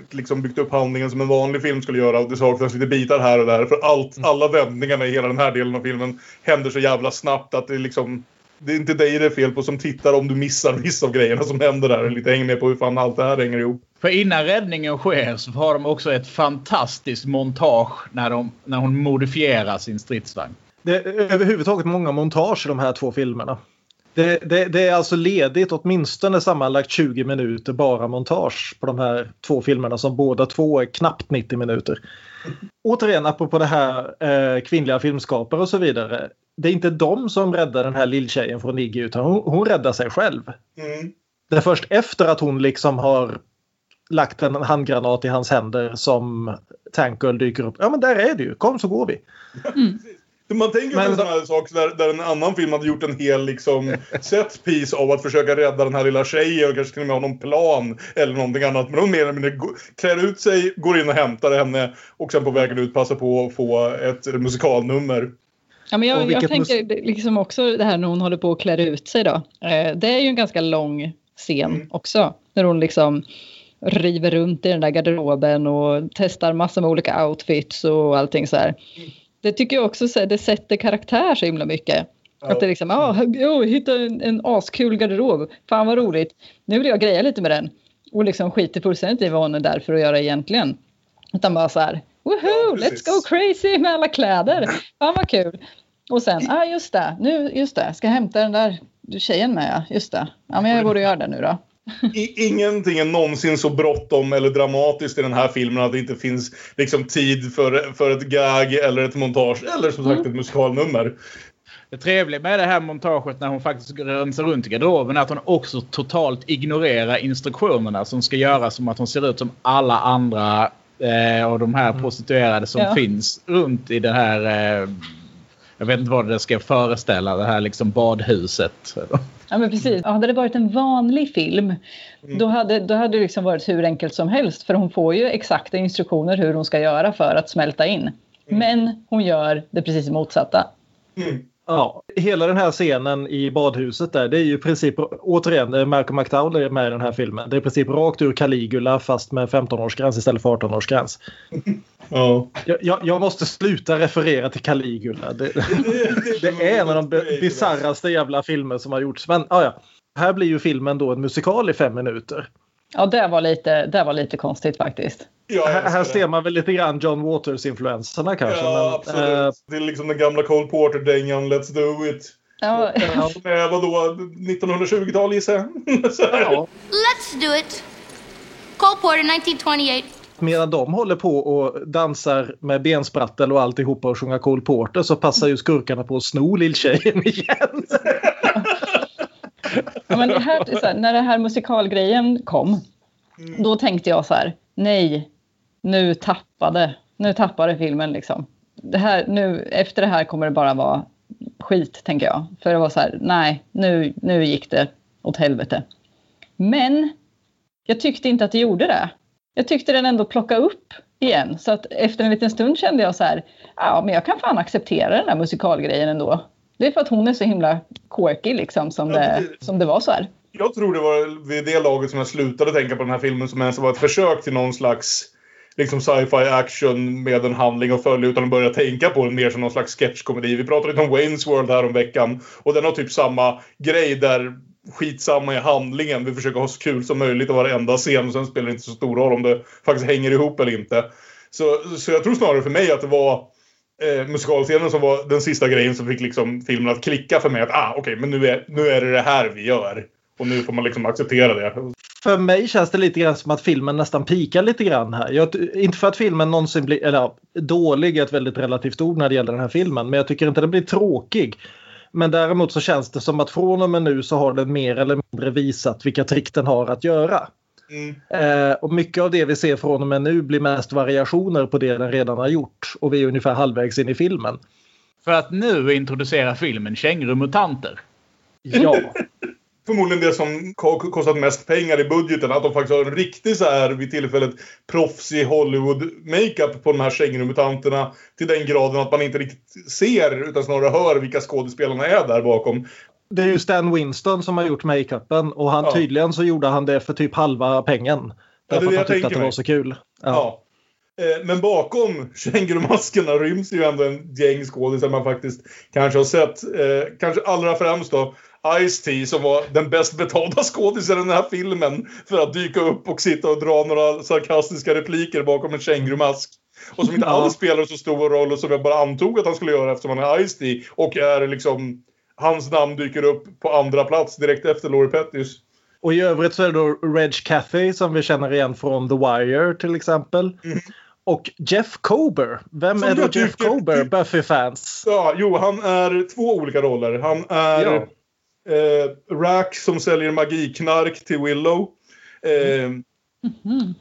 liksom byggt upp handlingen som en vanlig film skulle göra. Och det saknas lite bitar här och där. För allt, alla vändningarna i hela den här delen av filmen händer så jävla snabbt att det är liksom... Det är inte dig det är fel på som tittar om du missar vissa av grejerna som händer där. Lite häng med på hur fan allt det här hänger ihop. För innan räddningen sker så har de också ett fantastiskt montage när, de, när hon modifierar sin stridsvagn. Det är överhuvudtaget många montage i de här två filmerna. Det, det, det, är alltså ledigt åtminstone sammanlagt 20 minuter bara montage på de här två filmerna som båda två är knappt 90 minuter. Återigen apropå det här eh, kvinnliga filmskapare och så vidare. Det är inte de som räddar den här lilltjejen från Iggy utan hon, hon räddar sig själv. Mm. Det är först efter att hon liksom har lagt en handgranat i hans händer som Tank Girl dyker upp. Ja men där är du ju, kom så går vi. Man tänker på Men- en sån här sak där, där en annan film hade gjort en hel liksom, set piece av att försöka rädda den här lilla tjejen och kanske till och med ha någon plan eller någonting annat. Men hon mer eller mindre klär ut sig, går in och hämtar henne och sen på vägen ut passar på att få ett musikalnummer. Ja, men jag, jag tänker liksom också det här när hon håller på att klä ut sig då. Eh, det är ju en ganska lång scen Mm. också. När hon liksom river runt i den där garderoben och testar massor med olika outfits och allting så här. Det tycker jag också så här, det sätter karaktär så himla mycket. Att det är liksom, ah, oh, hitta en, en askul garderob. Fan vad roligt. Nu vill jag greja lite med den. Och liksom skiter fullständigt i vad hon är där för att göra egentligen. Utan bara så här, woho, Ja, let's go crazy med alla kläder. Fan vad kul. Och sen, ah just det, nu, just det, ska hämta den där tjejen med ja, just det. Ja men jag borde göra det nu då. Ingenting är någonsin så bråttom eller dramatiskt i den här filmen att det inte finns liksom, tid för, för ett gag eller ett montage eller som sagt ett musikalnummer. Det trevliga med det här montaget när hon faktiskt rensar runt i garderoben är att hon också totalt ignorerar instruktionerna som ska göra som att hon ser ut som alla andra eh, av de här prostituerade som Ja. finns runt i det här... Eh, jag vet inte vad det ska föreställa, det här liksom badhuset. Ja men precis. Hade det varit en vanlig film då hade, då hade det liksom varit hur enkelt som helst. För hon får ju exakta instruktioner hur hon ska göra för att smälta in. Men hon gör det precis motsatta. Mm. Ja, hela den här scenen i badhuset där, det är ju i princip, återigen, det Malcolm McDowell är med i den här filmen. Det är i princip rakt ur Caligula fast med 15-årsgräns istället för 18-årsgräns. Ja. Jag, jag, jag måste sluta referera till Caligula. Det, det är en av de bi- bisarraste jävla filmer som har gjorts. Men ah, ja, här blir ju filmen då en musikal i fem minuter. Ja det var lite, det var lite konstigt faktiskt. Ja, Här, ser man väl lite grann John Waters-influenserna kanske. Ja, men, absolut. eh, Det är liksom den gamla Cole Porter-dängan Let's do it. Ja, är vadå, 1920-tal gissar jag. Ja. Let's do it. Cole Porter, 1928. Medan de håller på och dansar med bensprattel och alltihopa och sjunger Cole Porter så passar ju skurkarna på att sno lilltjejen igen. Ja, men det här, här, när det här musikalgrejen kom, då tänkte jag så här, nej, nu tappade, nu tappade filmen liksom. Det här, nu, efter det här kommer det bara vara skit, tänker jag. För det var så här, nej, nu, nu gick det åt helvete. Men jag tyckte inte att det gjorde det. Jag tyckte den ändå plocka upp igen. Så att efter en liten stund kände jag så här, ja men jag kan fan acceptera den här musikalgrejen ändå. Det är för att hon är så himla quirky liksom som, det, som det var så här. Jag tror det var vid det laget som jag slutade tänka på den här filmen som ens var ett försök till någon slags liksom sci-fi action med en handling att följa utan att börja tänka på den mer som någon slags sketchkomedi. Vi pratade lite om Wayne's World här om veckan och den har typ samma grej där skitsamma i handlingen. Vi försöker ha så kul som möjligt i varenda scen och sen spelar det inte så stor roll om det faktiskt hänger ihop eller inte. Så, så jag tror snarare för mig att det var eh, musikalscenen som var den sista grejen som fick liksom filmen att klicka för mig. Att ah, okej, men nu är, nu är det det här vi gör. Och nu får man liksom acceptera det. För mig känns det lite grann som att filmen nästan pikar lite grann här. Jag, inte för att filmen någonsin blir, eller ja, dålig är ett väldigt relativt ord när det gäller den här filmen, men jag tycker inte den blir tråkig. Men däremot så känns det som att från och med nu så har den mer eller mindre visat vilka trick den har att göra. Mm. Eh, och mycket av det vi ser från och med nu blir mest variationer på det den redan har gjort. Och vi är ungefär halvvägs in i filmen. För att nu introducera filmen Kängurumutanter. Ja, Förmodligen det som ko- kostat mest pengar i budgeten. Att de faktiskt har en riktig så här vid tillfället proffsig Hollywood-makeup på de här kängurumutanterna. Till den graden att man inte riktigt ser utan snarare hör vilka skådespelarna är där bakom. Det är ju Stan Winston som har gjort makeupen och han, Ja. tydligen så gjorde han det för typ halva pengen. Därför det att han tyckte att det mig. var så kul. Ja. Ja. Eh, Men bakom kängurumaskerna ryms ju ändå en gäng skådisar man faktiskt kanske har sett. Eh, kanske allra främst då Ice-T som var den bäst betalda skådisen i den här filmen för att dyka upp och sitta och dra några sarkastiska repliker bakom en kängurumask. Och som inte Ja. alls spelar så stor roll och som jag bara antog att han skulle göra eftersom han är Ice-T och är liksom Hans namn dyker upp på andra plats direkt efter Laurie Pettis. Och i övrigt så är det då Reg Cathy som vi känner igen från The Wire till exempel. Och Jeff Kober. Vem Mm. Som är då Jeff tycker- Kober? Buffy-fans. Ja, jo, han är två olika roller. Han är Ja. eh, Rack som säljer magiknark till Willow. Eh,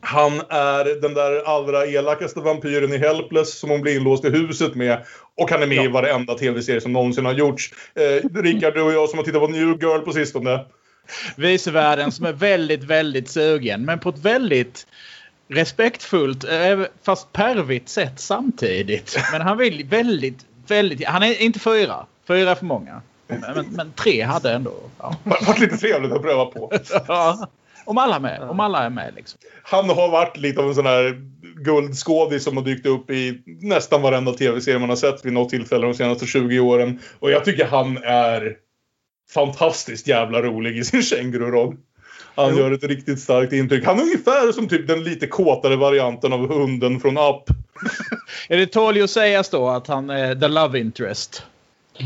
Han är den där allra elakaste vampyren i Helpless som hon blir inlåst i huset med. Och han är med i varenda tv-serie som någonsin har gjorts. Eh, Rickard, du och jag som har tittat på New Girl på sistone. Visevärden som är väldigt, väldigt sugen. Men på ett väldigt respektfullt, eh, fast pervigt sätt samtidigt. Men han vill väldigt, väldigt... Han är inte fyra. Fyra är för många. Men, men, men tre hade ändå... Ja. Det varit lite trevligt att pröva på. Ja. Om alla är med. Om alla är med liksom. Han har varit lite av en sån här guldskådis som har dykt upp i nästan varenda tv-serie man har sett vid något tillfälle de senaste 20 åren. Och jag tycker han är fantastiskt jävla rolig i sin känguru-roll. Han Jo. gör ett riktigt starkt intryck. Han är ungefär som typ den lite kåtare varianten av hunden från Up. Är det tål ju att sägas då att han är the love interest?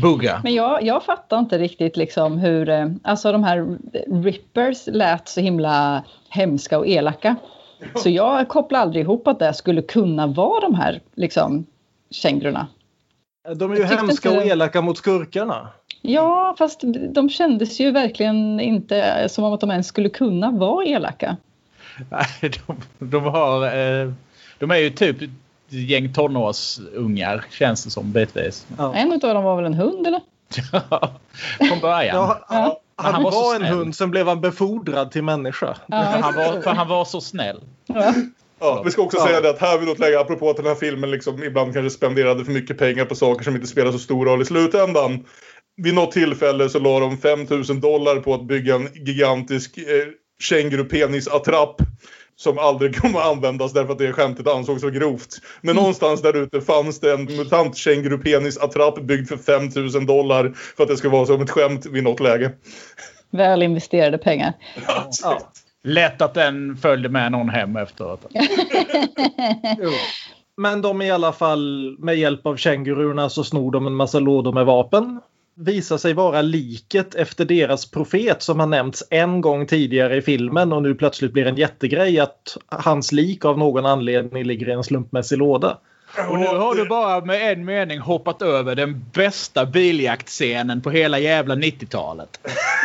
Bugga. Men jag, jag fattar inte riktigt liksom hur, eh, alltså de här rippers lät så himla hemska och elaka. Så jag kopplar aldrig ihop att det skulle kunna vara de här liksom kängurorna. De är ju hemska inte- och elaka mot skurkarna. Ja, fast de kändes ju verkligen inte som om att de ens skulle kunna vara elaka. Nej, de, de har... Eh, de är ju typ gäng tonårsungar känns det som bitvis. Ja. En av dem var väl en hund eller? Från början. Ja, han, Ja. han, han var var en snäll. hund, sen blev han befordrad till människa. Ja, För han, var, för han var så snäll. Ja. Ja, vi ska också Ja. säga det att här vill jag lägga apropå att den här filmen liksom ibland kanske spenderade för mycket pengar på saker som inte spelar så stor roll i slutändan. Vid något tillfälle så la de 5000 dollar på att bygga en gigantisk eh, känguru-penis-attrapp. Som aldrig kommer att användas därför att det skämtet ansågs så grovt. Men någonstans där ute fanns det en mutant känguru-penis-attrapp byggd för 5000 dollar. För att det skulle vara som ett skämt vid något läge. Väl investerade pengar. Ja. Lätt att den följde med någon hem efteråt. Men de i alla fall med hjälp av kängururna så snor de en massa lådor med vapen. Visar sig vara liket efter deras profet som har nämnts en gång tidigare i filmen och nu plötsligt blir en jättegrej att hans lik av någon anledning ligger i en slumpmässig låda. Och nu har du bara med en mening hoppat över den bästa biljaktscenen på hela jävla 90-talet.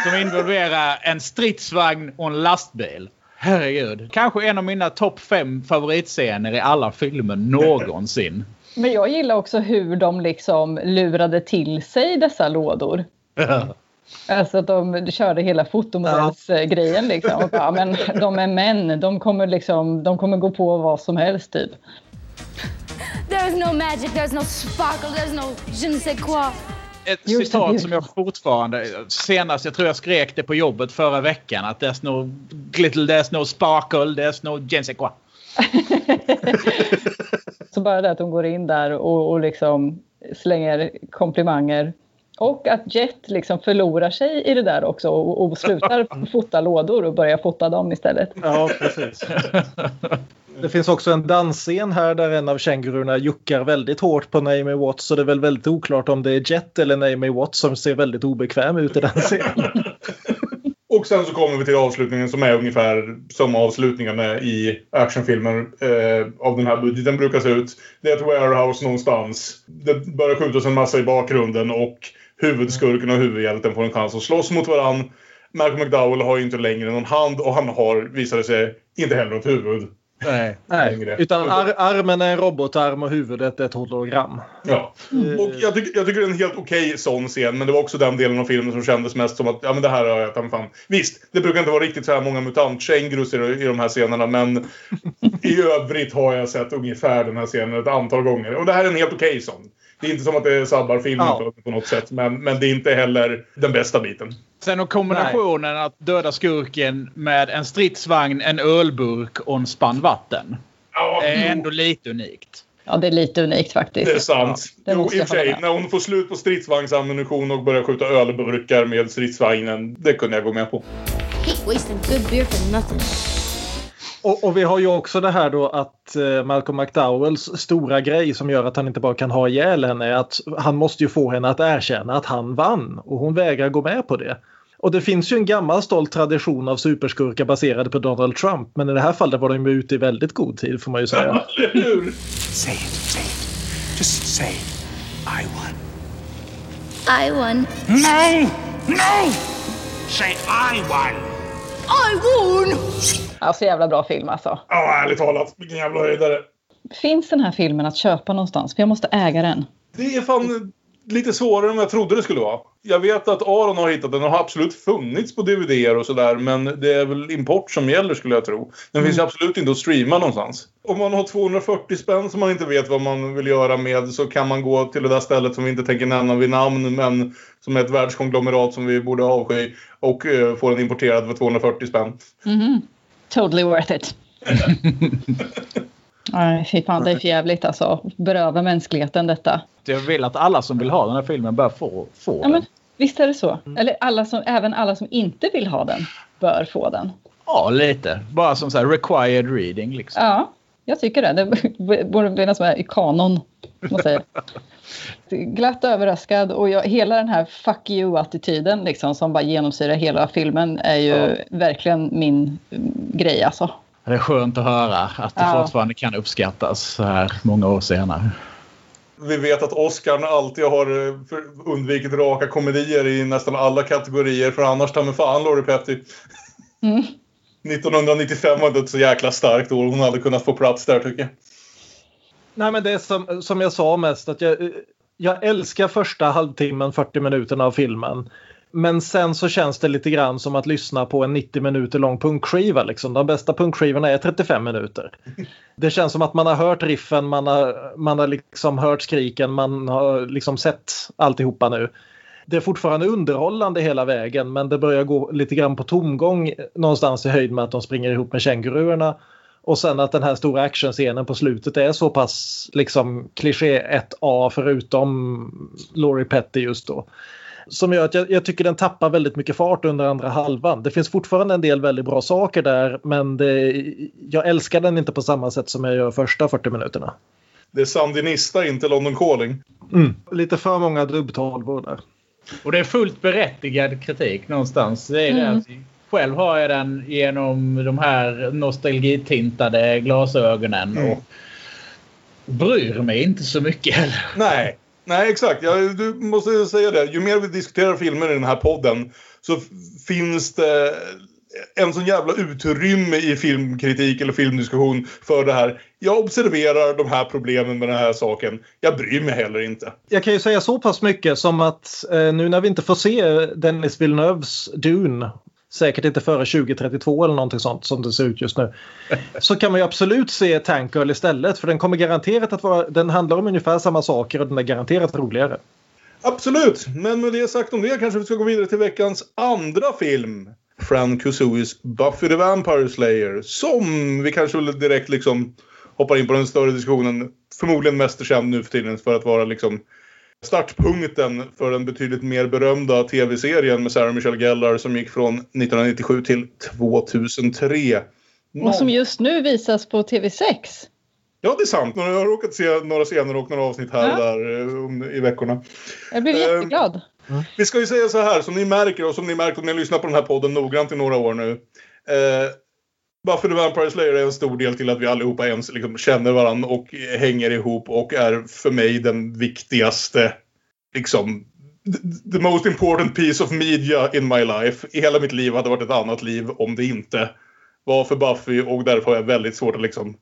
Som involverar en stridsvagn och en lastbil. Herregud. Kanske en av mina topp fem favoritscener i alla filmer någonsin. Men jag gillar också hur de liksom lurade till sig dessa lådor. Alltså att de körde hela fotomodellsgrejen liksom. Och bara, men de är män, de kommer, liksom, de kommer gå på vad som helst typ. There's no magic, there's no sparkle, there's no je ne sais quoi. Ett citat som jag fortfarande... Senast, jag tror jag skrek det på jobbet förra veckan. Att there's no glitter, there's no sparkle, there's no je ne sais quoi. Så bara det att de går in där och, och liksom slänger komplimanger. Och att Jet liksom förlorar sig i det där också och, och slutar fota lådor och börjar fota dem istället. Ja, precis. Det finns också en dansscen här där en av kängururna juckar väldigt hårt på Naomi Watts så det är väl väldigt oklart om det är Jet eller Naomi Watts som ser väldigt obekväm ut i den scenen. Och sen så kommer vi till avslutningen som är ungefär som avslutningarna i actionfilmer eh, av den här budgeten brukar se ut. Det är ett warehouse någonstans. Det börjar skjutas en massa i bakgrunden och huvudskurken och huvudhjälten får en chans att slåss mot varann. Malcolm McDowell har ju inte längre någon hand och han har, visade sig, inte heller något huvud. Nej. Nej, längre. utan ar armen är en robotarm och huvudet är ett hologram. Ja. Och jag, tycker jag tycker det är en helt okej sån scen, men det var också den delen av filmen som kändes mest som att ja, men det här har jag ta mig fan. Visst, det brukar inte vara riktigt så här många mutant-kängurus i, i de här scenerna, men i övrigt har jag sett ungefär den här scenen ett antal gånger. Och det här är en helt okej sån. Det är inte som att det sabbar filmen Ja. på något sätt. Men, men det är inte heller den bästa biten. Sen och kombinationen att döda skurken med en stridsvagn, en ölburk och en spann vatten. Ja, är ändå lite unikt. Ja, det är lite unikt faktiskt. det är sant. det jo, i och för sig, när hon får slut på stridsvagnsammunition och börjar skjuta ölburkar med stridsvagnen. Det kunde jag gå med på. Hate Och, och vi har ju också det här då att eh, Malcolm McDowells stora grej som gör att han inte bara kan ha ihjäl henne är att han måste ju få henne att erkänna att han vann och hon vägrar gå med på det. Och det finns ju en gammal stolt tradition av superskurkar baserade på Donald Trump men i det här fallet var de ju ute i väldigt god tid får man ju säga. Say it, say it. Just say, I won. I won. No! No! Say, I won. I won! Ja, så jävla bra film alltså. Ja, ärligt talat. Vilken jävla höjdare. Finns den här filmen att köpa någonstans? För jag måste äga den. Det är fan lite svårare än jag trodde det skulle vara. Jag vet att Aron har hittat den. Den har absolut funnits på DVD och sådär. Men det är väl import som gäller skulle jag tro. Den finns ju absolut inte att streama någonstans. Om man har 240 spänn som man inte vet vad man vill göra med så kan man gå till det där stället som vi inte tänker nämna vid namn men som är ett världskonglomerat som vi borde avsky och eh, få den importerad för 240 spänn. Mhm. Totally worth it. Nej, fy fan, det är för jävligt alltså. Beröva mänskligheten detta. Jag vill att alla som vill ha den här filmen bör få, få Ja, den. visst är det så. Eller alla som, även alla som inte vill ha den bör få den. Ja, lite. Bara som så här required reading liksom. Ja, jag tycker det. Det borde som är i kanon. Man säger. Glatt överraskad och jag, hela den här fuck you-attityden liksom, som bara genomsyrar hela filmen är ju verkligen min grej alltså. Det är skönt att höra att det Ja. fortfarande kan uppskattas så här många år senare. Vi vet att Oscar alltid har eh, undvikit raka komedier i nästan alla kategorier. För annars ta mig fan Laurie Petty. Mm. 1995 var inte ett så jäkla starkt år. Hon hade kunnat få plats där tycker jag. Nej men det är som, som jag sa mest att jag, jag älskar första halvtimmen, 40 minuterna av filmen. Men sen så känns det lite grann som att lyssna på en 90 minuter lång punkskiva. Liksom. De bästa punkskivorna är 35 minuter. Det känns som att man har hört riffen, man har, man har liksom hört skriken, man har liksom sett alltihopa nu. Det är fortfarande underhållande hela vägen men det börjar gå lite grann på tomgång någonstans i höjd med att de springer ihop med känguruerna. Och sen att den här stora actionscenen på slutet är så pass liksom kliché 1A förutom Laurie Petty just då. Som gör att jag, jag tycker den tappar väldigt mycket fart under andra halvan. Det finns fortfarande en del väldigt bra saker där men det, jag älskar den inte på samma sätt som jag gör första 40 minuterna. Det är Sandinista, inte London Calling. Lite för många dubbtolvor där. Och det är fullt berättigad kritik någonstans. Det är det Mm. att själv har jag den genom de här nostalgitintade glasögonen. Mm. Och bryr mig inte så mycket heller. Nej, nej exakt. Jag, du måste säga det. Ju mer vi diskuterar filmer i den här podden så finns det en sån jävla utrymme i filmkritik eller filmdiskussion för det här. Jag observerar de här problemen med den här saken. Jag bryr mig heller inte. Jag kan ju säga så pass mycket som att eh, nu när vi inte får se Dennis Villeneuves Dune säkert inte före 2032 eller någonting sånt som det ser ut just nu. Så kan man ju absolut se Tank Girl istället för den kommer garanterat att vara, den handlar om ungefär samma saker och den är garanterat roligare. Absolut, men med det sagt om det kanske vi ska gå vidare till veckans andra film. Fran Kusuis Buffy the Vampire Slayer. Som vi kanske väl direkt liksom hoppar in på den större diskussionen. Förmodligen mest känd nu för tiden för att vara liksom startpunkten för den betydligt mer berömda tv-serien med Sarah Michelle Gellar som gick från 1997 till 2003. Och som just nu visas på TV6. Ja, det är sant. Jag har råkat se några scener och några avsnitt här och Ja. där eh, i veckorna. Jag blev Ehm, jätteglad. Vi ska ju säga så här, som ni märker och som ni märkt om ni har lyssnat på den här podden noggrant i några år nu. Eh, Buffy the Vampire Slayer är en stor del till att vi allihopa ens liksom känner varandra och hänger ihop och är för mig den viktigaste, liksom, the- the most important piece of media in my life. I hela mitt liv hade varit ett annat liv om det inte var för Buffy och därför har jag väldigt svårt att liksom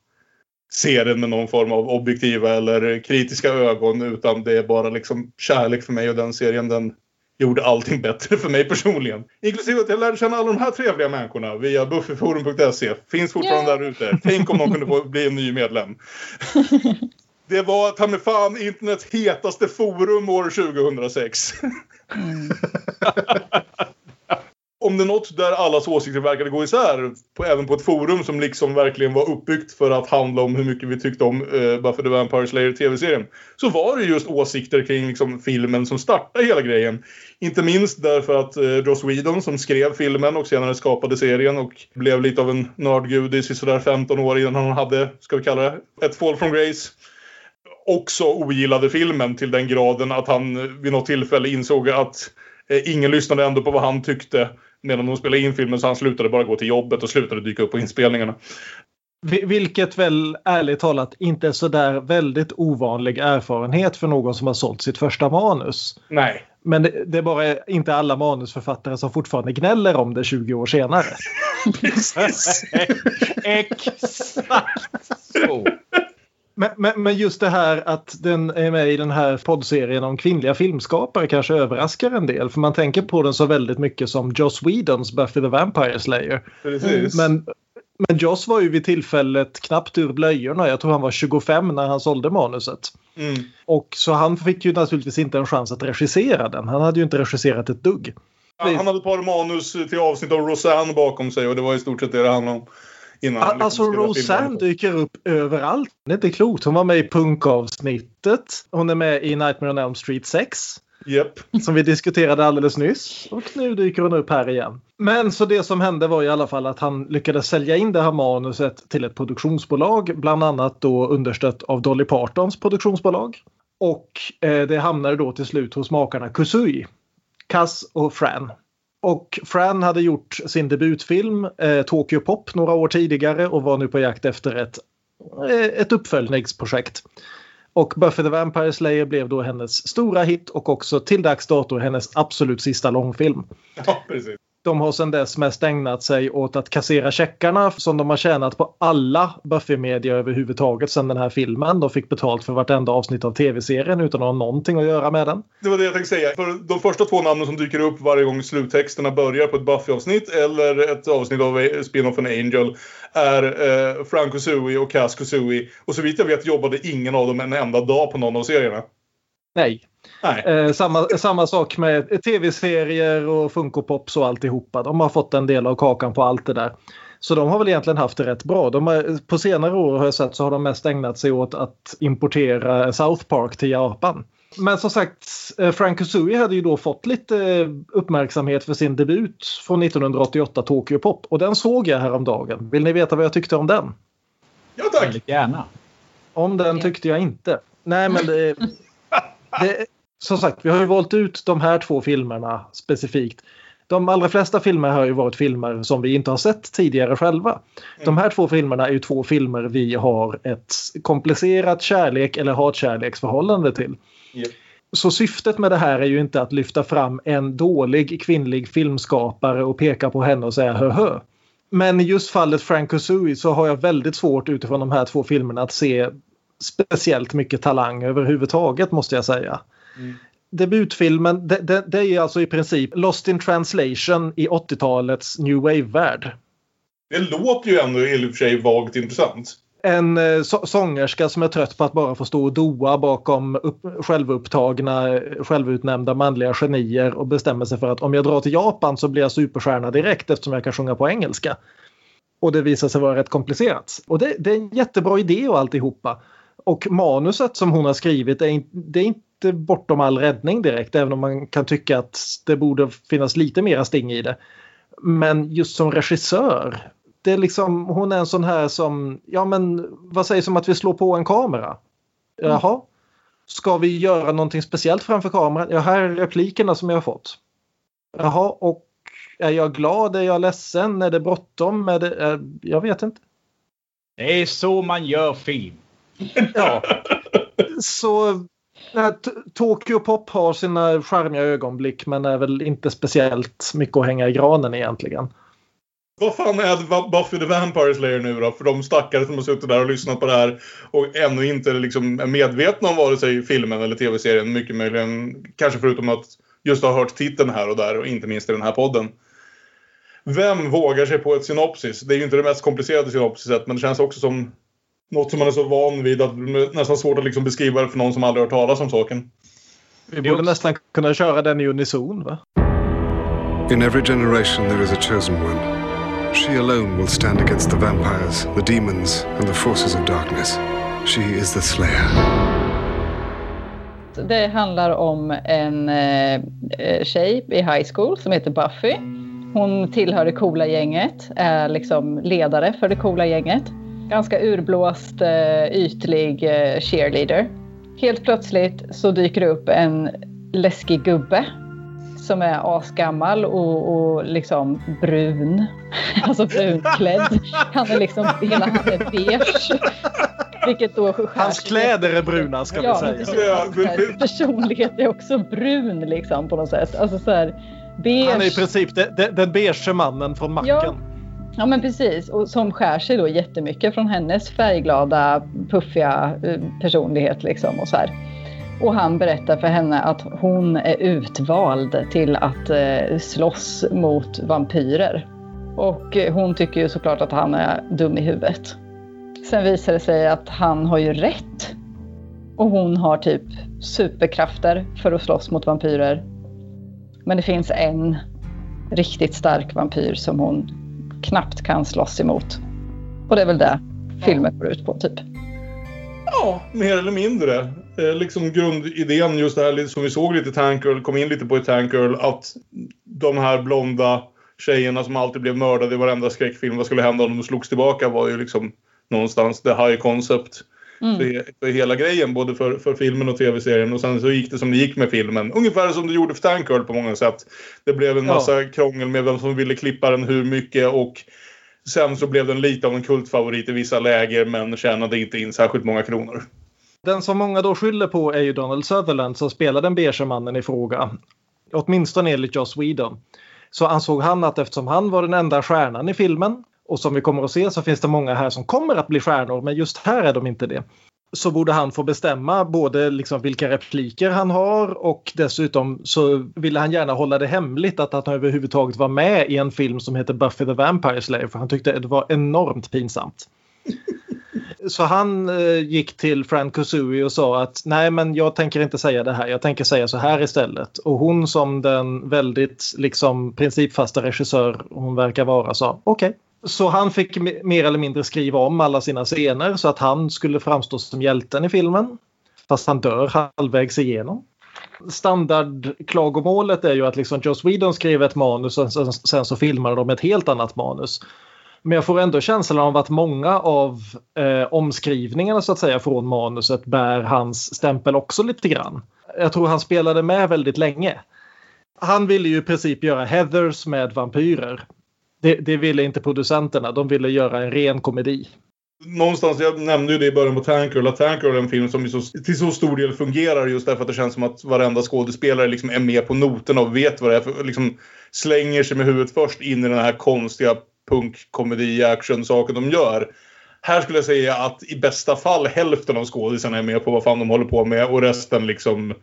se den med någon form av objektiva eller kritiska ögon utan det är bara liksom kärlek för mig och den serien den gjorde allting bättre för mig personligen. Inklusive att jag lärde känna alla de här trevliga människorna via buffyforum.se. Finns fortfarande Ja. där ute. Tänk om någon kunde få bli en ny medlem. Det var ta mig fan internets hetaste forum år 2006. Om det är något där allas åsikter verkade gå isär, på, även på ett forum som liksom verkligen var uppbyggt för att handla om hur mycket vi tyckte om uh, Buffy the Vampire Slayer tv-serien. Så var det just åsikter kring liksom, filmen som startade hela grejen. Inte minst därför att uh, Joss Whedon som skrev filmen och senare skapade serien och blev lite av en nördgudis i sådär 15 år innan han hade, ska vi kalla det, ett Fall from Grace också ogillade filmen till den graden att han vid något tillfälle insåg att eh, ingen lyssnade ändå på vad han tyckte medan de spelade in filmen så han slutade bara gå till jobbet och slutade dyka upp på inspelningarna. Vi- Vilket väl ärligt talat inte är sådär väldigt ovanlig erfarenhet för någon som har sålt sitt första manus. Nej. Men det, det är bara inte alla manusförfattare som fortfarande gnäller om det 20 år senare. Exakt så. Men, men, men just det här att den är med i den här poddserien om kvinnliga filmskapare kanske överraskar en del. För man tänker på den så väldigt mycket som Joss Whedons Buffy the Vampire Slayer. Precis. Men, men Joss var ju vid tillfället knappt ur blöjorna. Jag tror han var 25 när han sålde manuset. Mm. Och så han fick ju naturligtvis inte en chans att regissera den. Han hade ju inte regisserat ett dugg. Han han hade ett par manus till avsnitt av Roseanne bakom sig och det var i stort sett det det handlade om. Innan Alltså liksom skrev Roseanne dyker upp överallt. Det är inte klokt. Hon var med i punkavsnittet. Hon är med i Nightmare on Elm Street 6. Japp. Som vi diskuterade alldeles nyss. Och nu dyker hon upp här igen. Men så det som hände var i alla fall att han lyckades sälja in det här manuset till ett produktionsbolag. Bland annat då understött av Dolly Partons produktionsbolag. Och eh, det hamnade då till slut hos makarna Kusui. Kaz och Fran. Och Fran hade gjort sin debutfilm eh, Tokyo Pop några år tidigare och var nu på jakt efter ett, eh, ett uppföljningsprojekt. Och Buffy the Vampire Slayer blev då hennes stora hit och också till dags dato hennes absolut sista långfilm. Ja, precis. De har sedan dess mest ägnat sig åt att kassera checkarna som de har tjänat på alla Buffy-media överhuvudtaget sedan den här filmen. De fick betalt för vartenda avsnitt av tv-serien utan att ha någonting att göra med den. Det var det jag tänkte säga. För de första två namnen som dyker upp varje gång sluttexterna börjar på ett Buffy-avsnitt eller ett avsnitt av Spin-offen Angel är eh, Frank Kusui och Cass Kusui. Och så vitt jag vet jobbade ingen av dem en enda dag på någon av serierna. Nej. Nej. Eh, samma, samma sak med tv-serier och Funko Pops och alltihopa. De har fått en del av kakan på allt det där. Så de har väl egentligen haft det rätt bra. De har, på senare år har jag sett så har de mest ägnat sig åt att importera South Park till Japan. Men som sagt, eh, Frank Kusui hade ju då fått lite eh, uppmärksamhet för sin debut från 1988 Tokyo Pop. Och den såg jag häromdagen. Vill ni veta vad jag tyckte om den? Ja, tack. Väldigt gärna. Om den tyckte jag inte. Nej, men det, det... Som sagt, vi har ju valt ut de här två filmerna specifikt. De allra flesta filmer har ju varit filmer som vi inte har sett tidigare själva. De här två filmerna är ju två filmer vi har ett komplicerat kärlek eller hatkärleksförhållande till. Japp. Så syftet med det här är ju inte att lyfta fram en dålig kvinnlig filmskapare och peka på henne och säga hö hö. Men i just fallet Frank Kusui så har jag väldigt svårt utifrån de här två filmerna att se speciellt mycket talang överhuvudtaget måste jag säga. Debutfilmen, det, det, det är alltså i princip Lost in translation i 80-talets New Wave-värld. Det låter ju ändå i och för sig vagt intressant. En eh, så- sångerska som är trött på att bara få stå och doa bakom upp, självupptagna, självutnämnda manliga genier och bestämmer sig för att om jag drar till Japan så blir jag superstjärna direkt eftersom jag kan sjunga på engelska. Och det visar sig vara rätt komplicerat. Och det, det är en jättebra idé och alltihopa. Och manuset som hon har skrivit är, det är inte bortom all räddning direkt även om man kan tycka att det borde finnas lite mera sting i det. Men just som regissör det är liksom, hon är en sån här som, ja men vad sägs om att vi slår på en kamera? Jaha. Ska vi göra någonting speciellt framför kameran? Ja, här är replikerna som jag har fått. Jaha, och är jag glad? Är jag ledsen? Är det bråttom? Är det, eh, jag vet inte. Det är så man gör film. Ja. Så eh, Tokyo Pop har sina charmiga ögonblick men är väl inte speciellt mycket att hänga i granen egentligen. Vad fan är Buffy the Vampire Slayer nu då? För de stackare som har suttit där och lyssnat på det här och ännu inte liksom är medvetna om vare sig filmen eller tv-serien. Mycket möjligen, kanske förutom att just ha hört titeln här och där och inte minst i den här podden. Vem vågar sig på ett synopsis? Det är ju inte det mest komplicerade synopsiset men det känns också som Något som man är så van vid att det är nästan svårt att liksom beskriva det för någon som aldrig hört talas om saken. Vi borde nästan kunna köra den i unison va? In every generation, there is a chosen one. She alone will stand against the vampires, the demons, and the forces of darkness. She is the Slayer. Det handlar om en eh, eh, tjej i high school som heter Buffy. Hon tillhör det coola gänget, är liksom ledare för det coola gänget. Ganska urblåst, eh, ytlig eh, cheerleader. Helt plötsligt så dyker det upp en läskig gubbe som är asgammal och, och liksom brun. Alltså brunklädd. Han är liksom, hela han är beige. Vilket då Hans kläder är bruna ska vi Ja, säga. precis. Ja, här, personlighet är också brun liksom på något sätt. Alltså så här, beige. Han är i princip den, den, den beige mannen från macken. Ja. Ja men precis, och som skär sig då jättemycket från hennes färgglada, puffiga eh, personlighet liksom och så här. Och han berättar för henne att hon är utvald till att eh, slåss mot vampyrer. Och eh, hon tycker ju såklart att han är dum i huvudet. Sen visar det sig att han har ju rätt. Och hon har typ superkrafter för att slåss mot vampyrer. Men det finns en riktigt stark vampyr som hon knappt kan slåss emot. Och det är väl det filmen går ut på typ. Ja, mer eller mindre. Eh, liksom grundidén just det här som vi såg lite i Tank Girl, kom in lite på i Tank Girl, att de här blonda tjejerna som alltid blev mördade i varenda skräckfilm, vad skulle hända om de slogs tillbaka var ju liksom någonstans the high concept. Mm. För, för hela grejen, både för, för filmen och tv-serien. Och sen så gick det som det gick med filmen. Ungefär som det gjorde för Tank Girl på många sätt. Det blev en Ja. massa krångel med vem som ville klippa den hur mycket och sen så blev den lite av en kultfavorit i vissa läger men tjänade inte in särskilt många kronor. Den som många då skyller på är ju Donald Sutherland som spelar den beige mannen i fråga. Åtminstone enligt Joss Whedon. Så ansåg han att eftersom han var den enda stjärnan i filmen och som vi kommer att se så finns det många här som kommer att bli stjärnor men just här är de inte det. Så borde han få bestämma både liksom vilka repliker han har och dessutom så ville han gärna hålla det hemligt att han överhuvudtaget var med i en film som heter Buffy the Vampire Slayer för han tyckte det var enormt pinsamt. Så han eh, gick till Fran Kuzui och sa att nej men jag tänker inte säga det här, jag tänker säga så här istället. Och hon som den väldigt liksom principfasta regissör hon verkar vara sa okej. Så han fick mer eller mindre skriva om alla sina scener så att han skulle framstå som hjälten i filmen. Fast han dör halvvägs igenom. Standardklagomålet är ju att liksom Joss Whedon skrev ett manus och sen, sen så filmade de ett helt annat manus. Men jag får ändå känslan av att många av eh, omskrivningarna så att säga från manuset bär hans stämpel också lite grann. Jag tror han spelade med väldigt länge. Han ville ju i princip göra Heathers med vampyrer. Det, det ville inte producenterna. De ville göra en ren komedi. Någonstans, jag nämnde ju det i början på Tank Girl, att Tank Girl är en film som så, till så stor del fungerar just därför att det känns som att varenda skådespelare liksom är med på noterna och vet vad det är för, liksom slänger sig med huvudet först in i den här konstiga punkkomedi action saken de gör. Här skulle jag säga att i bästa fall hälften av skådisarna är med på vad fan de håller på med och resten liksom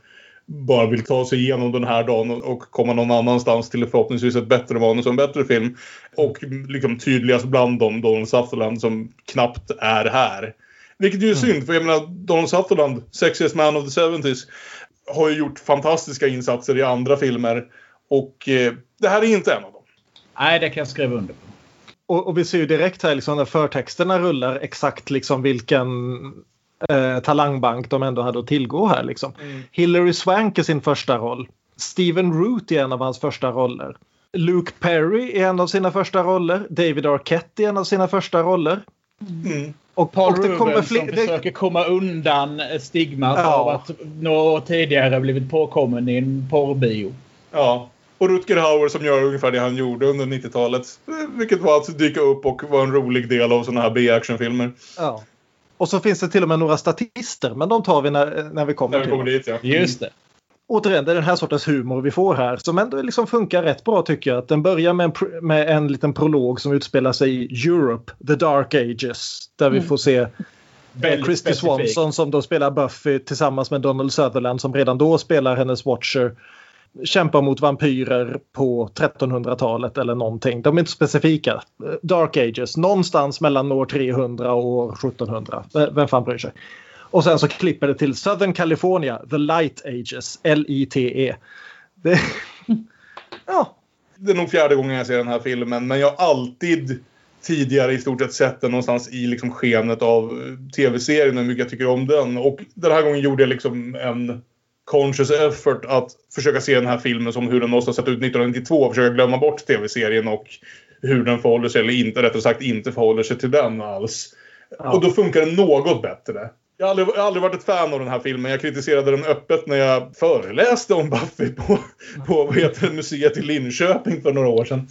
bara vill ta sig igenom den här dagen och- komma någon annanstans till förhoppningsvis ett bättre manus och en bättre film. Och liksom tydligast bland dem Donald Sutherland som knappt är här. Vilket ju är synd, för jag menar Donald Sutherland, Sexiest Man of the 70s, har ju gjort fantastiska insatser i andra filmer. Och eh, det här är inte en av dem. Nej, det kan jag skriva under på. Och, och vi ser ju direkt här liksom när förtexterna rullar exakt liksom vilken eh, talangbank de ändå hade att tillgå här. Liksom. Hilary Swank i sin första roll. Steven Root i en av hans första roller. Luke Perry i en av sina första roller. David Arquette i en av sina första roller. Mm. Och, Paul och det kommer Rubens fler... som det- försöker komma undan stigmat Ja. av att några år tidigare blivit påkommen i en porrbio. Ja. Och Rutger Hauer som gör ungefär det han gjorde under 90-talet. Eh, Vilket var att dyka upp och vara en rolig del av sådana här B-actionfilmer. Ja. Och så finns det till och med några statister, men de tar vi när, när vi kommer När vi kommer dit ja. Just det. Återigen, det är den här sortens humor vi får här som ändå liksom funkar rätt bra tycker jag. Att den börjar med en, med en liten prolog som utspelar sig i Europe, the dark ages. Där vi får se eh, Väldigt Christy specifikt. Swanson som då spelar Buffy tillsammans med Donald Sutherland som redan då spelar hennes Watcher kämpar mot vampyrer på 1300-talet eller någonting. De är inte specifika. Dark Ages, någonstans mellan år 300 och år 1700. Vem fan bryr sig? Och sen så klipper det till Southern California, The Light Ages, L-I-T-E. Det... ja, Det är nog fjärde gången jag ser den här filmen, men jag har alltid tidigare i stort sett sett den någonstans i liksom skenet av tv-serien och hur mycket jag tycker om den. Och den här gången gjorde jag liksom en conscious effort att försöka se den här filmen som hur den måste ha sett ut 1992 och försöka glömma bort tv-serien och hur den förhåller sig, eller inte, rättare sagt inte förhåller sig till den alls. Ja. Och då funkar den något bättre. Jag har, aldrig, jag har aldrig varit ett fan av den här filmen. Jag kritiserade den öppet när jag föreläste om Buffy på, på vad heter det, museet i Linköping för några år sedan.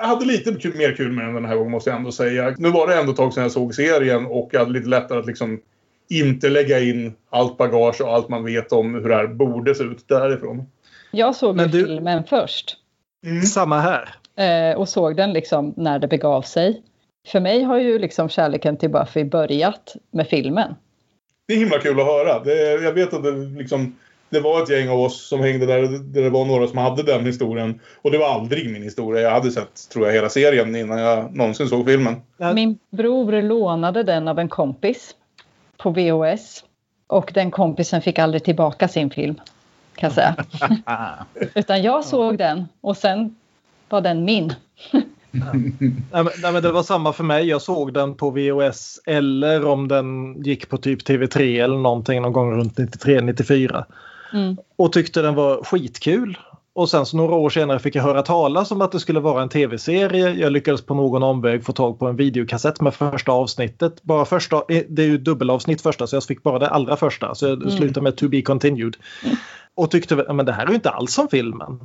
Jag hade lite mer kul med den den här gången måste jag ändå säga. Nu var det ändå ett tag sedan jag såg serien och jag hade lite lättare att liksom inte lägga in allt bagage och allt man vet om hur det här borde se ut därifrån. Jag såg Men du- filmen först samma här. eh, och såg den liksom när det begav sig. För mig har ju liksom kärleken till Buffy börjat med filmen. Det är himla kul att höra. Det, jag vet att det, liksom, det var ett gäng av oss som hängde där, där det var några som hade den historien. Och det var aldrig min historia. Jag hade sett, tror jag, hela serien innan jag någonsin såg filmen. Min bror lånade den av en kompis på VHS. Och den kompisen fick aldrig tillbaka sin film. Kan jag säga. Utan jag såg den och sen var den min. Nej, men, nej, men det var samma för mig. Jag såg den på VHS eller om den gick på typ TV3 eller någonting någon gång runt 93-94. Mm. Och tyckte den var skitkul. Och sen så några år senare fick jag höra talas om att det skulle vara en tv-serie. Jag lyckades på någon omväg få tag på en videokassett med första avsnittet. Bara första, eh, det är ju dubbelavsnitt första så jag fick bara det allra första. Så jag slutade med to be continued. Och tyckte men det här är ju inte alls som filmen.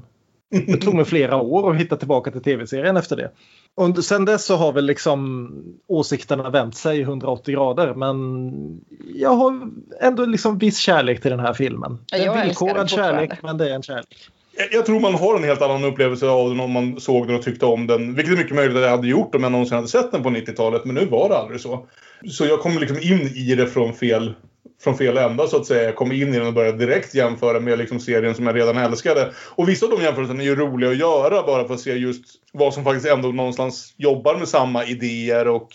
Det tog mig flera år att hitta tillbaka till tv-serien efter det. Och sen dess så har väl liksom åsikterna vänt sig 180 grader men jag har ändå liksom viss kärlek till den här filmen. Det är villkorad kärlek men det är en kärlek. Jag, tror man har en helt annan upplevelse av den om man såg den och tyckte om den. Vilket är mycket möjligt att jag hade gjort om jag någonsin hade sett den på 90-talet. Men nu var det aldrig så. Så jag kom liksom in i det från fel, från fel ända så att säga. Jag kom in i den och började direkt jämföra med liksom serien som jag redan älskade. Och vissa av de jämförelserna är ju roliga att göra bara för att se just vad som faktiskt ändå någonstans jobbar med samma idéer och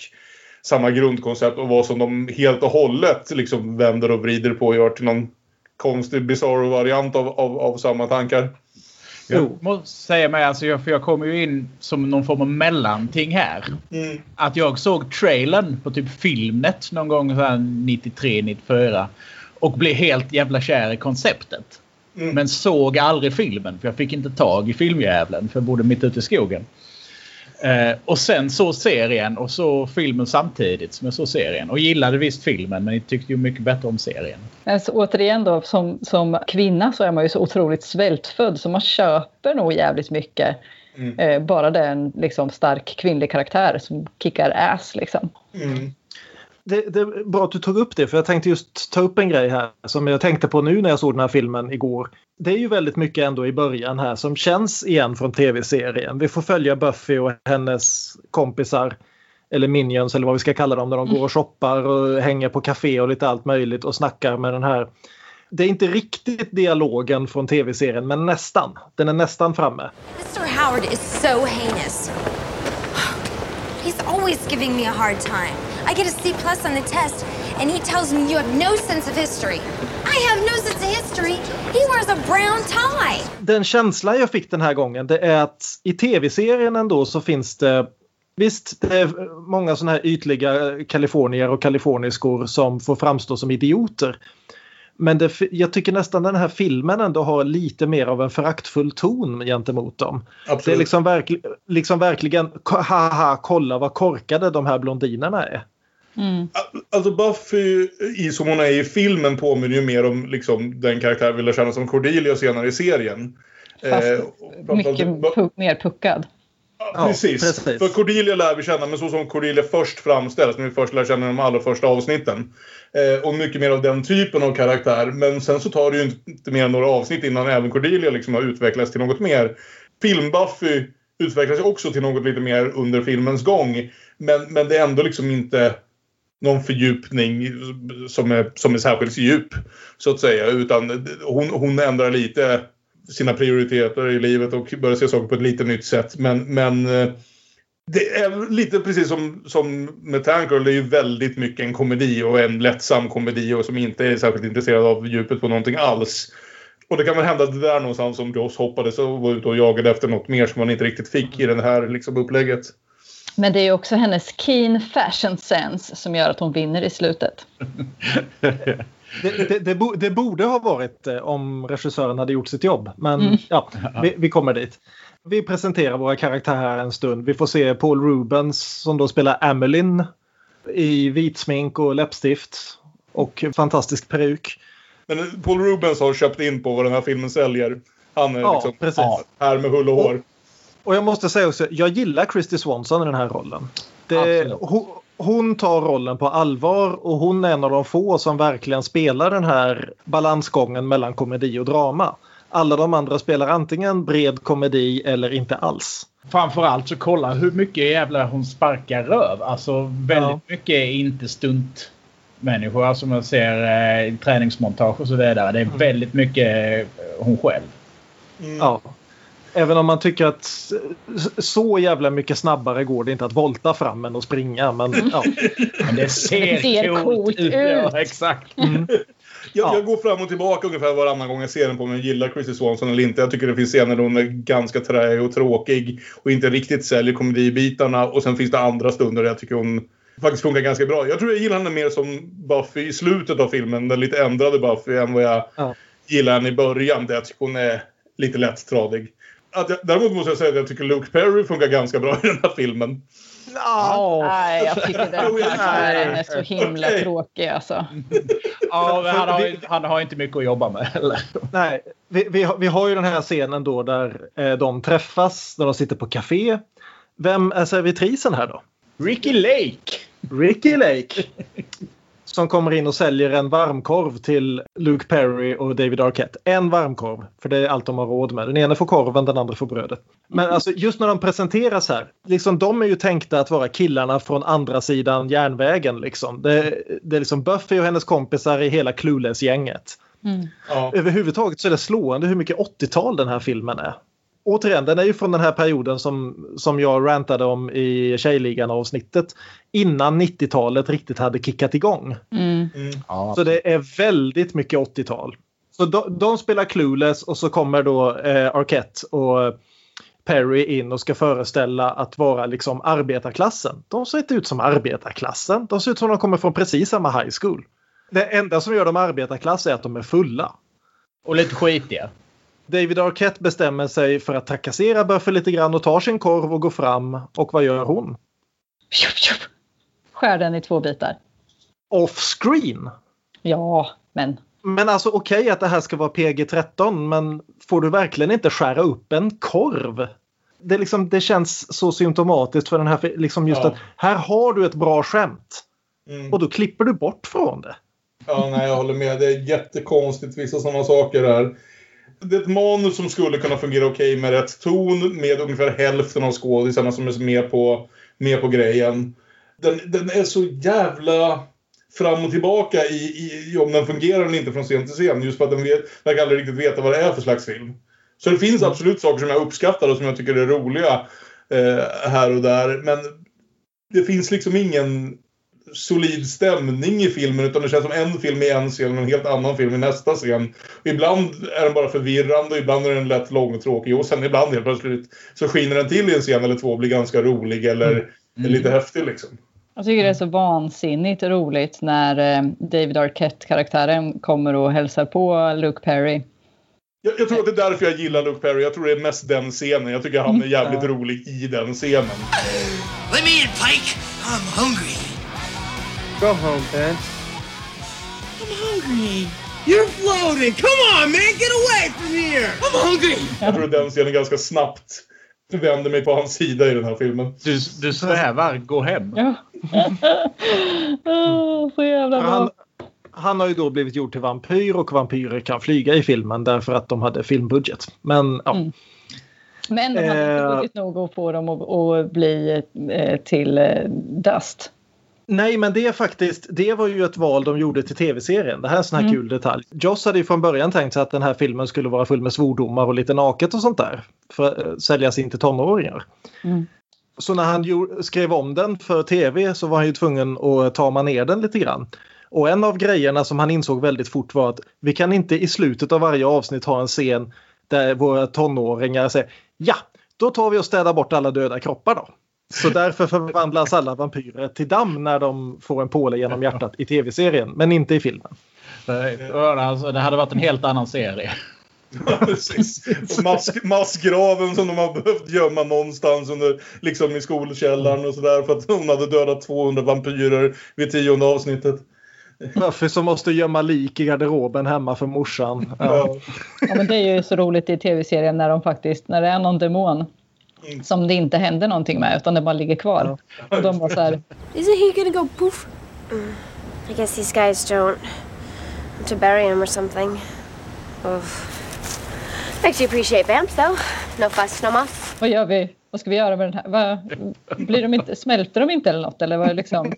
samma grundkoncept och vad som de helt och hållet liksom vänder och vrider på och gör till någon konstig, bizarro variant av, av, av samma tankar. Jag måste säga mig, alltså, jag, för jag kommer ju in som någon form av mellanting här. Mm. Att jag såg trailern på typ Filmnet någon gång så här 93, 94. Och blev helt jävla kär i konceptet. Mm. Men såg aldrig filmen för jag fick inte tag i filmjävlen för jag bodde mitt ute i skogen. Eh, och sen så serien och så filmen samtidigt som jag såg serien. Och gillade visst filmen men jag tyckte ju mycket bättre om serien. Men så, återigen då, som, som kvinna så är man ju så otroligt svältfödd så man köper nog jävligt mycket. Mm. Eh, bara det är en liksom, stark kvinnlig karaktär som kickar ass liksom. Mm. Det, det är bra att du tog upp det för jag tänkte just ta upp en grej här som jag tänkte på nu när jag såg den här filmen igår. Det är ju väldigt mycket ändå i början här som känns igen från tv-serien. Vi får följa Buffy och hennes kompisar eller minions eller vad vi ska kalla dem när de går och shoppar och hänger på café och lite allt möjligt och snackar med den här. Det är inte riktigt dialogen från tv-serien men nästan. Den är nästan framme. Mr. Howard is so heinous. He's always giving me a hard time. I get a C plus on the test, and he tells me you have no sense of history. I have no sense of history. He wears a brown tie. den känsla jag fick den här gången det är att i tv-serien ändå så finns det Visst, det är många sådana här ytliga kalifornier och kaliforniskor som får framstå som idioter. Men det, jag tycker nästan den här filmen ändå har lite mer av en föraktfull ton gentemot dem. Absolut. Det är liksom, verkl, liksom verkligen, haha, kolla vad korkade de här blondinerna är. Mm. Alltså Buffy i som hon är i filmen påminner ju mer om liksom, den karaktär vi lär känna som Cordelia senare i serien. Fast Eh, mycket pu- mer puckad. Ja, precis. precis. För Cordelia lär vi känna, men så som Cordelia först framställs, när vi först lär känna de allra första avsnitten. Eh, och mycket mer av den typen av karaktär. Men sen så tar det ju inte mer än några avsnitt innan även Cordelia liksom har utvecklats till något mer. Film-Buffy utvecklas ju också till något lite mer under filmens gång. Men, men det är ändå liksom inte någon fördjupning som är, som är särskilt djup. Så att säga. Utan hon, hon ändrar lite sina prioriteter i livet och börjar se saker på ett lite nytt sätt. Men, men eh, det är lite precis som, som med Tankgirl, det är ju väldigt mycket en komedi och en lättsam komedi och som inte är särskilt intresserad av djupet på någonting alls. Och det kan väl hända att det där någonstans som Joss hoppades och var ute och jagade efter något mer som man inte riktigt fick i det här liksom, upplägget. Men det är också hennes keen fashion sense som gör att hon vinner i slutet. Det, det, det, bo, det borde ha varit eh, om regissören hade gjort sitt jobb. Men Mm. ja, vi, vi kommer dit. Vi presenterar våra karaktärer en stund. Vi får se Paul Rubens som då spelar Amelin i vitsmink och läppstift och fantastisk peruk. Men Paul Rubens har köpt in på vad den här filmen säljer. Han är Ja, liksom precis. här med hull och hår. Och jag måste säga också, jag gillar Christy Swanson i den här rollen. Det, hon, hon tar rollen på allvar och hon är en av de få som verkligen spelar den här balansgången mellan komedi och drama. Alla de andra spelar antingen bred komedi eller inte alls. Framförallt så kolla hur mycket jävlar hon sparkar röv. Alltså väldigt Ja. mycket är inte stunt människor. Alltså man ser eh, i träningsmontage och så vidare. Det är väldigt mycket eh, hon själv. Mm. Ja. Även om man tycker att så jävla mycket snabbare går det inte att volta fram än att springa. Men, ja. Men det ser, Det ser coolt ut. Ja, exakt. Jag, Ja. jag går fram och tillbaka ungefär varannan gång jag ser den på om jag gillar Christy Swanson eller inte. Jag tycker det finns scener där hon är ganska träig och tråkig och inte riktigt säljer komedibitarna. Och sen finns det andra stunder där jag tycker hon faktiskt funkar ganska bra. Jag tror jag gillar henne mer som Buffy i slutet av filmen. Den lite ändrade Buffy än vad jag Ja. gillar henne i början. Där jag tycker hon är lite lätttradig. Att jag, däremot måste jag säga att jag tycker Luke Perry funkar ganska bra i den här filmen. Nej, jag tycker den karaktären är så himla Okej. tråkig alltså. Ja, men han, har, han har inte mycket att jobba med heller. Nej, vi, vi, har- vi har ju den här scenen då där eh, de träffas, när de sitter på café. Vem är servitrisen här då? Ricky Lake! Ricky Lake. Som kommer in och säljer en varmkorv till Luke Perry och David Arquette. En varmkorv, för det är allt de har råd med. Den ena får korven, den andra får brödet. Men alltså just när de presenteras här, liksom de är ju tänkta att vara killarna från andra sidan järnvägen. Liksom. Det, det är liksom Buffy och hennes kompisar i hela Clueless-gänget. Ja. Överhuvudtaget så är det slående hur mycket 80-tal den här filmen är. Återigen, den är ju från den här perioden som, som jag rantade om i Tjejligan-avsnittet. Innan 90-talet riktigt hade kickat igång. Mm. Ja. Så det är väldigt mycket 80-tal. Så de, de spelar Clueless och så kommer då eh, Arquette och Perry in och ska föreställa att vara liksom arbetarklassen. De ser inte ut som arbetarklassen. De ser ut som de kommer från precis samma high school. Det enda som gör dem arbetarklass är att de är fulla. Och lite skitiga. David Arquette bestämmer sig för att trakassera Buffy lite grann och tar sin korv och går fram. Och vad gör hon? Skär den i två bitar. Off-screen! Ja, men Men alltså okej att det här ska vara PG-13 men får du verkligen inte skära upp en korv? Det, liksom, det känns så symptomatiskt för den här, liksom just Ja. att här har du ett bra skämt Mm. och då klipper du bort från det. Ja, nej, jag håller med. Det är jättekonstigt vissa sådana saker där. Det är ett manus som skulle kunna fungera okej med rätt ton med ungefär hälften av skådisarna som är med på, med på grejen. Den, den är så jävla fram och tillbaka i, i, i om den fungerar eller inte från scen till scen. Just för att den vet, verkar aldrig riktigt veta vad det är för slags film. Så det finns absolut saker som jag uppskattar och som jag tycker är roliga eh, här och där. Men det finns liksom ingen solid stämning i filmen utan det känns som en film i en scen och en helt annan film i nästa scen. Och ibland är den bara förvirrande och ibland är den lätt lång och tråkig och sen ibland helt plötsligt så skiner den till i en scen eller två och blir ganska rolig eller lite häftig liksom. jag tycker det är så vansinnigt roligt när eh, David Arquette-karaktären kommer och hälsar på Luke Perry. Jag, jag tror att det är därför jag gillar Luke Perry. Jag tror det är mest den scenen. Jag tycker han är jävligt rolig i den scenen. Let me in, Pike. I'm hungry. Go home, Ben. I'm hungry. You're floating. Come on, man. Get away from here. I'm hungry. Jag tror den scenen ganska snabbt vänder mig på hans sida i den här filmen. Du, du svävar, gå hem. Ja. Åh, så jävla bra. Han, han har ju då blivit gjord till vampyr och vampyrer kan flyga i filmen därför att de hade filmbudget. Men ja. Mm. Men de hade inte Eh. budget nog att få dem att, att bli eh, till eh, Dust. Nej, men det är faktiskt, det var ju ett val de gjorde till tv-serien. Det här är en sån här Mm. kul detalj. Joss hade ju från början tänkt sig att den här filmen skulle vara full med svordomar och lite naket och sånt där. För att eh, säljas in till tonåringar. Mm. Så när han skrev om den för tv så var han ju tvungen att ta man ner den lite grann. Och en av grejerna som han insåg väldigt fort var att vi kan inte i slutet av varje avsnitt ha en scen där våra tonåringar säger ja, då tar vi och städar bort alla döda kroppar då. Så därför förvandlas alla vampyrer till damm när de får en påle genom hjärtat i tv-serien, men inte i filmen. Nej, Alltså, det hade varit en helt annan serie. Precis. Och mask, massgraven som de har behövt gömma någonstans under, liksom i skolkällaren och sådär för att hon hade dödat 200 vampyrer vid tionde avsnittet. Varför så måste gömma lik i garderoben hemma för morsan. Ja. Ja, men det är ju så roligt i tv-serien när de faktiskt, när det är någon demon som det inte händer någonting med utan det bara ligger kvar. Och de bara så här, Isn't he gonna go poof? Mm, I guess these guys don't. To bury him or something. Oof. Makes you appreciate vamps though. No fuss, no muss. vad gör vi? Vad ska vi göra med den här? Vad, blir de inte, smälter de inte eller något? Eller vad, liksom,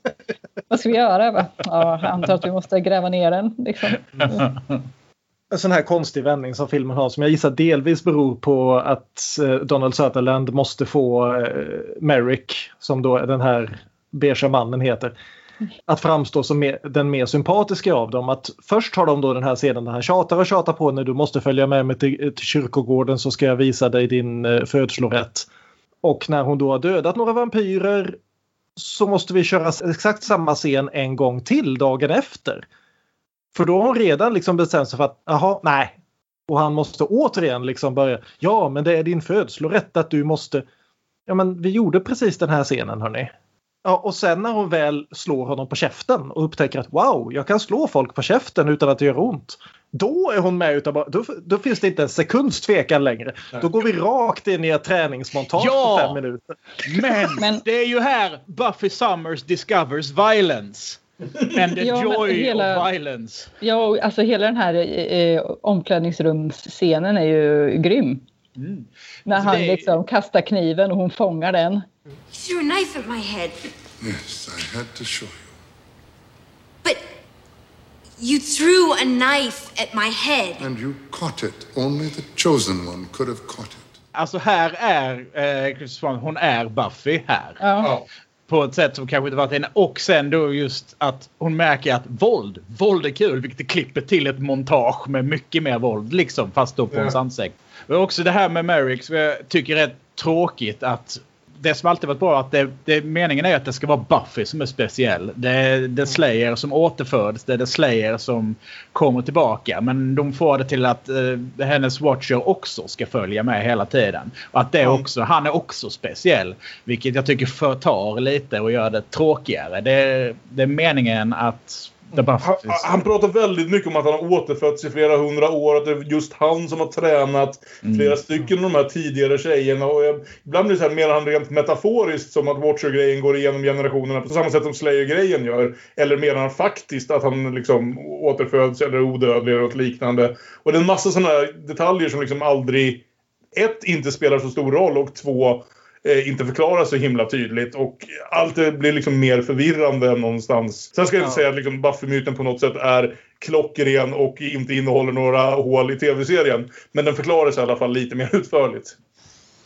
vad ska vi göra? Va? Ja, jag antar att vi måste gräva ner den. Liksom. En sån här konstig vändning som filmen har som jag gissar delvis beror på att eh, Donald Sutherland måste få eh, Merrick, som då den här beige mannen heter, att framstå som mer, den mer sympatiska av dem. Att först har de då den här scenen där han tjatar och tjatar på när du måste följa med mig till, eh, till kyrkogården så ska jag visa dig din eh, födslorätt. Och när hon då har dödat några vampyrer så måste vi köra exakt samma scen en gång till dagen efter. För då har hon redan liksom bestämt sig för att, jaha, nej. Och han måste återigen liksom börja, ja men det är din födslorätt att du måste, ja men vi gjorde precis den här scenen hörni. Ja, och sen när hon väl slår honom på käften och upptäcker att wow, jag kan slå folk på käften utan att det gör ont. Då är hon med utan bara, då, då finns det inte en sekunds tvekan längre. Då går vi rakt in i ett träningsmontage Ja! på fem minuter. Men, det är ju här Buffy Summers discovers violence. And the Ja, men joy hela- of violence. Ja, alltså hela den här eh, omklädningsrumsscenen är ju grym. När Alltså, han det är- liksom kastar kniven och hon fångar den. You threw a knife at my head. Yes, I had to show you. But you threw a knife at my head. And you caught it. Only the chosen one could have caught it. Alltså här är eh, Christer Swan, hon är Buffy här. Ja. På ett sätt som kanske inte varit henne. Och sen då just att hon märker att våld, våld är kul. Vilket klipper till ett montage med mycket mer våld. Liksom fast då på Ja. ens ansikte. Och också det här med Merrick som jag tycker är tråkigt att det som alltid varit bra att det, det, meningen är att det ska vara Buffy som är speciell. Det är The Slayer som återföds. Det är The Slayer som kommer tillbaka. Men de får det till att eh, hennes Watcher också ska följa med hela tiden. Och att det också, han är också speciell. Vilket jag tycker förtar lite och gör det tråkigare. Det, det är meningen att. Han, han pratar väldigt mycket om att han har återfötts i flera hundra år. Att det är just han som har tränat flera stycken av de här tidigare tjejerna. Och jag, ibland blir det så här, menar han rent metaforiskt som att Watcher-grejen går igenom generationerna på samma sätt som Slayer-grejen gör? Eller menar han faktiskt att han liksom återföds eller är odödlig eller något liknande? Och det är en massa sådana här detaljer som liksom aldrig... Ett, inte spelar så stor roll och två, inte förklaras så himla tydligt. Och allt blir liksom mer förvirrande någonstans. Sen ska jag inte säga att liksom Buffy-myten på något sätt är klockren och inte innehåller några hål i tv-serien. Men den förklaras i alla fall lite mer utförligt.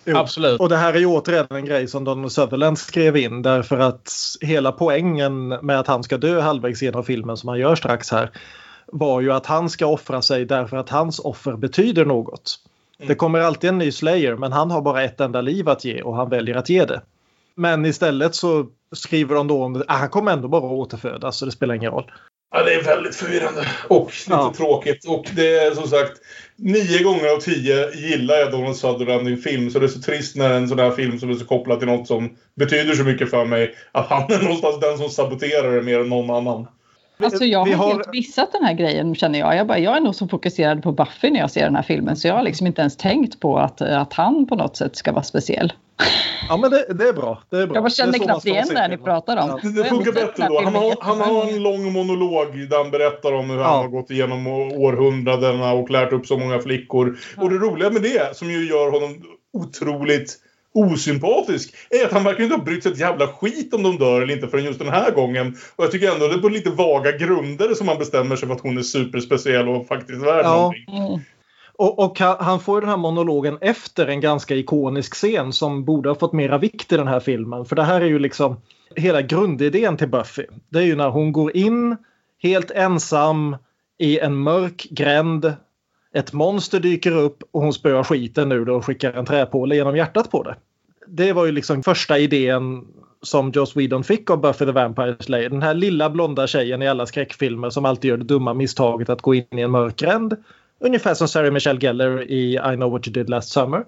Jo. Absolut. Och det här är ju återigen en grej som Donald Sutherland skrev in därför att hela poängen med att han ska dö halvvägs genom filmen som han gör strax här var ju att han ska offra sig därför att hans offer betyder något. Det kommer alltid en ny Slayer men han har bara ett enda liv att ge och han väljer att ge det. Men istället så skriver de då om att han kommer ändå bara återfödas så det spelar ingen roll. Ja, det är väldigt förvirrande. Och lite tråkigt. Och det är som sagt, nio gånger av tio gillar jag Donald Sutherland i en film. Så det är så trist när en sån här film som är så kopplad till något som betyder så mycket för mig. Att han är någonstans den som saboterar det mer än någon annan. Alltså jag Vi har, har- helt missat den här grejen känner jag. Jag, bara, jag är nog så fokuserad på Buffy när jag ser den här filmen så jag har liksom inte ens tänkt på att, att han på något sätt ska vara speciell. Ja men det, det är bra. Det är bra. Jag känner knappt igen det ni pratar om. Det, det funkar bättre då. Han har, han har en lång monolog där han berättar om hur han har gått igenom århundradena och lärt upp så många flickor. Och det roliga med det, som ju gör honom otroligt osympatisk är att han verkligen inte har brytt sig ett jävla skit om de dör eller inte förrän just den här gången. Och jag tycker ändå det är på lite vaga grunder som han bestämmer sig för att hon är superspeciell och faktiskt värd Ja. någonting. Och, och han får den här monologen efter en ganska ikonisk scen som borde ha fått mera vikt i den här filmen. För det här är ju liksom hela grundidén till Buffy. Det är ju när hon går in helt ensam i en mörk gränd. Ett monster dyker upp och hon spöar skiten nu då och skickar en träpåle genom hjärtat på det. Det var ju liksom första idén som Joss Whedon fick av Buffy the Vampire Slayer. Den här lilla blonda tjejen i alla skräckfilmer som alltid gör det dumma misstaget att gå in i en mörk gränd. Ungefär som Sarah Michelle Gellar i I know what you did last summer.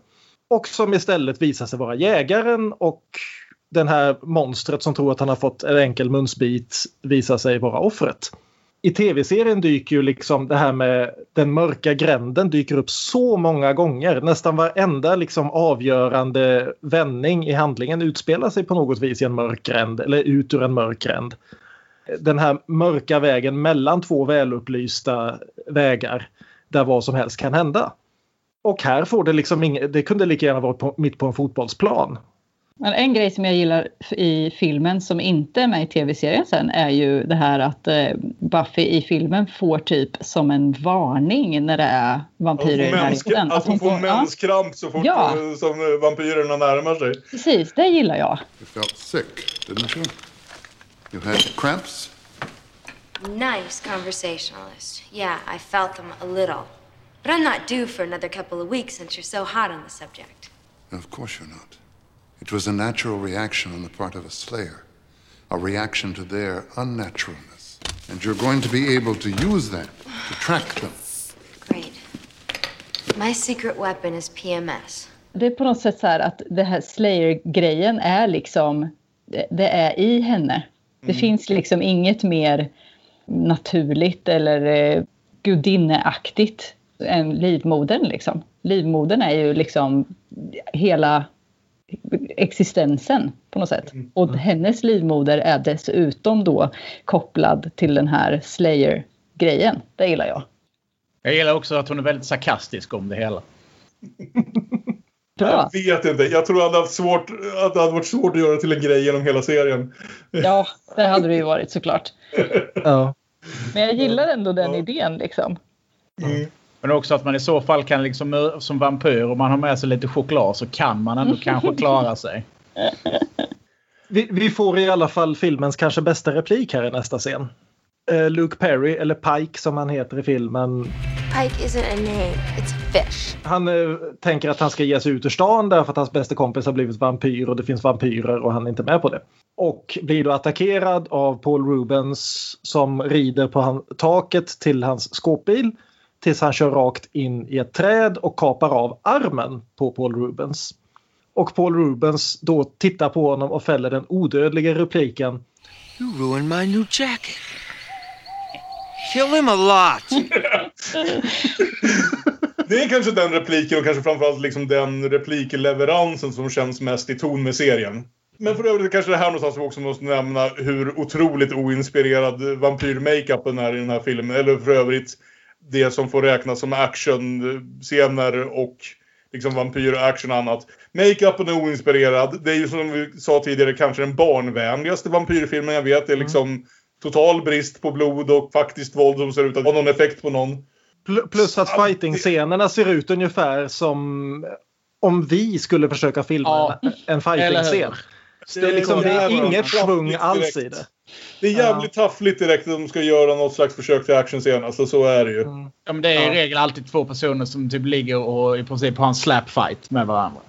Och som istället visar sig vara jägaren och den här monstret som tror att han har fått en enkel munsbit visar sig vara offret. I tv-serien dyker ju liksom det här med den mörka gränden dyker upp så många gånger. Nästan varenda liksom avgörande vändning i handlingen utspelar sig på något vis i en mörk gränd eller ut ur en mörk gränd. Den här mörka vägen mellan två välupplysta vägar där vad som helst kan hända. Och här får det liksom inget, det kunde lika gärna varit på, mitt på en fotbollsplan. Men en grej som jag gillar i filmen som inte är med i tv-serien sen är ju det här att eh, Buffy i filmen får typ som en varning när det är vampyrer i närheten. att hon får ja, menskramp så fort Ja. eh, som vampyrerna närmar sig. precis, det gillar jag. You felt sick, didn't you? You had cramps? Nice conversationalist. Yeah, I felt them a little. But I'm not due for another couple of weeks since you're so hot on the subject. Of course you're not. It was a natural reaction on the part of a slayer, a reaction to their unnaturalness. And you're going to be able to use that to track them. Great. My secret weapon is PMS. Det är på något sätt så här att det här Slayer-grejen är liksom, det, det är i henne. Det finns liksom inget mer naturligt eller eh, gudinneaktigt än livmodern liksom. Livmodern är ju liksom hela existensen på något sätt. Och hennes livmoder är dessutom då kopplad till den här Slayer-grejen. Det gillar jag. Jag gillar också att hon är väldigt sarkastisk om det hela. Bra. Jag vet inte. Jag tror att det hade, svårt, att det hade varit svårt att göra till en grej genom hela serien. Ja, det hade det ju varit såklart. Ja. Men jag gillar ändå den idén liksom. Men också att man i så fall kan liksom som vampyr om man har med sig lite choklad så kan man ändå kanske klara sig. Vi, vi får i alla fall filmens kanske bästa replik här i nästa scen. Eh, Luke Perry, eller Pike som han heter i filmen, Pike isn't a name, it's a fish. han eh, tänker att han ska ge sig ut ur stan därför att hans bästa kompis har blivit vampyr och det finns vampyrer och han är inte med på det. Och blir då attackerad av Paul Rubens som rider på han, taket till hans skåpbil tills han kör rakt in i ett träd och kapar av armen på Paul Rubens. Och Paul Rubens då tittar på honom och fäller den odödliga repliken You ruined my new jacket. Kill him a lot. Det är kanske den repliken och kanske framförallt liksom den replikleveransen som känns mest i ton med serien. Men för övrigt kanske det här någonstans vi också måste nämna hur otroligt oinspirerad vampyr-makeupen är i den här filmen. Eller för övrigt det som får räknas som actionscener och liksom vampyr-action och annat. Makeupen är oinspirerad. Det är ju som vi sa tidigare kanske den barnvänligaste vampyrfilmen jag vet. Det är liksom total brist på blod och faktiskt våld som ser ut att ha någon effekt på någon. Pl- Plus att fighting-scenerna ser ut ungefär som om vi skulle försöka filma Ja. en, en fighting-scen. Det är, liksom, det är inget svung alls i det. Det är jävligt taffligt direkt att de ska göra något slags försök till actionscen. Alltså så är det ju. Ja, men det är Ja. i regel alltid två personer som typ ligger och i princip har en slapfight med varandra.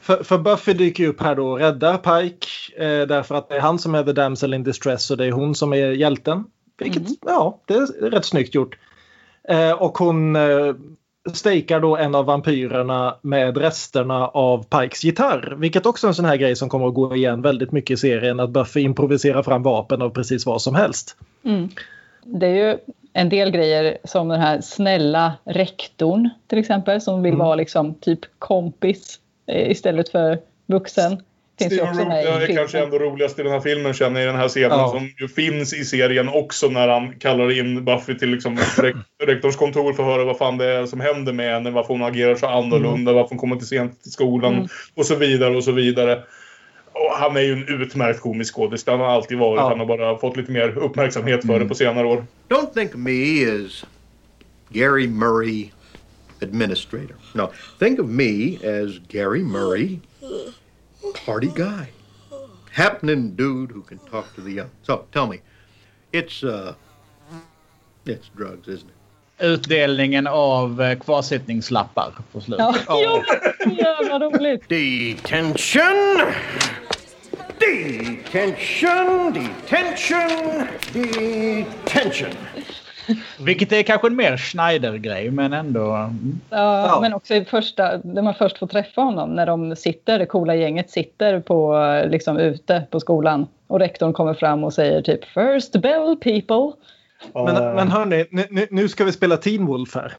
För, för Buffy dyker ju upp här då och räddar Pike. Eh, därför att det är han som är the damsel in distress och det är hon som är hjälten. Vilket, ja, det är rätt snyggt gjort. Eh, och hon eh, stakar då en av vampyrerna med resterna av Pikes gitarr. Vilket också är en sån här grej som kommer att gå igen väldigt mycket i serien. Att Buffy improviserar fram vapen av precis vad som helst. Mm. Det är ju en del grejer som den här snälla rektorn till exempel som vill vara liksom typ kompis eh, istället för vuxen. Finns ju Steven också Root med i är filmen. kanske ändå roligast i den här filmen känner jag, i den här scenen Ja. som ju finns i serien också när han kallar in Buffy till liksom rek rektors kontor för att höra vad fan det är som händer med henne, varför hon agerar så annorlunda, varför hon kommer till sent till skolan Mm. och så vidare och så vidare. Och han är ju en utmärkt komisk skådis. Det har han alltid varit. Ja. Han har bara fått lite mer uppmärksamhet för det på senare år. Don't think of me as Gary Murray, administrator. No, think of me as Gary Murray, party guy. Happening dude who can talk to the young. So tell me, it's, uh, it's drugs, isn't it? Utdelningen av eh, kvarsittningslappar på slutet. Ja, ja, jävla roligt. Detention! Detention! Detention! Detention! Vilket är kanske en mer Schneider-grej, men ändå... mm. Ja, Ja. Men också i första, när man först får träffa honom, när de sitter, det coola gänget sitter på, liksom, ute på skolan. Och rektorn kommer fram och säger typ “First bell people”. Men, men hörni, nu- nu, nu ska vi spela Teen Wolf här.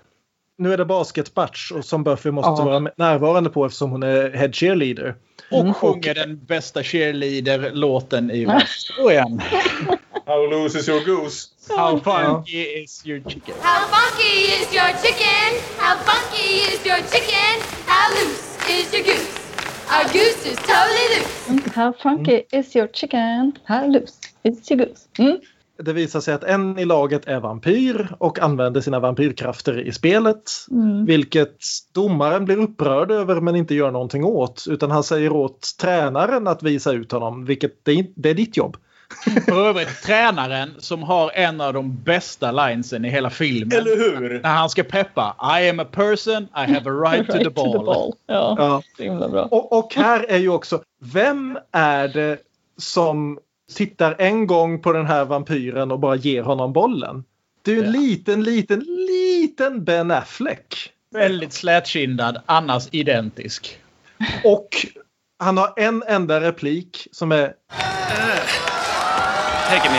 Nu är det basketmatch och som Buffy måste Ja. vara närvarande på eftersom hon är head cheerleader. Och sjunger den bästa cheerleader-låten i världshistorien. How loose is your goose? How funky is your chicken? How funky is your chicken? How funky is your chicken? How loose is your goose? Our goose is totally loose. “How funky is your chicken? How loose is your goose?” mm. Det visar sig att en i laget är vampyr och använder sina vampyrkrafter i spelet. Mm. Vilket domaren blir upprörd över men inte gör någonting åt. Utan han säger åt tränaren att visa ut honom, vilket det är, det är ditt jobb. För övrigt tränaren som har en av de bästa linesen i hela filmen. Eller hur? När han ska peppa. I am a person, I have a right, to the ball. Ja, Ja. så himla bra. Och, och här är ju också, vem är det som tittar en gång på den här vampyren och bara ger honom bollen? Det är ju en liten, liten, liten Ben Affleck. Väldigt slätkindad, annars identisk. Och han har en enda replik som är... Take.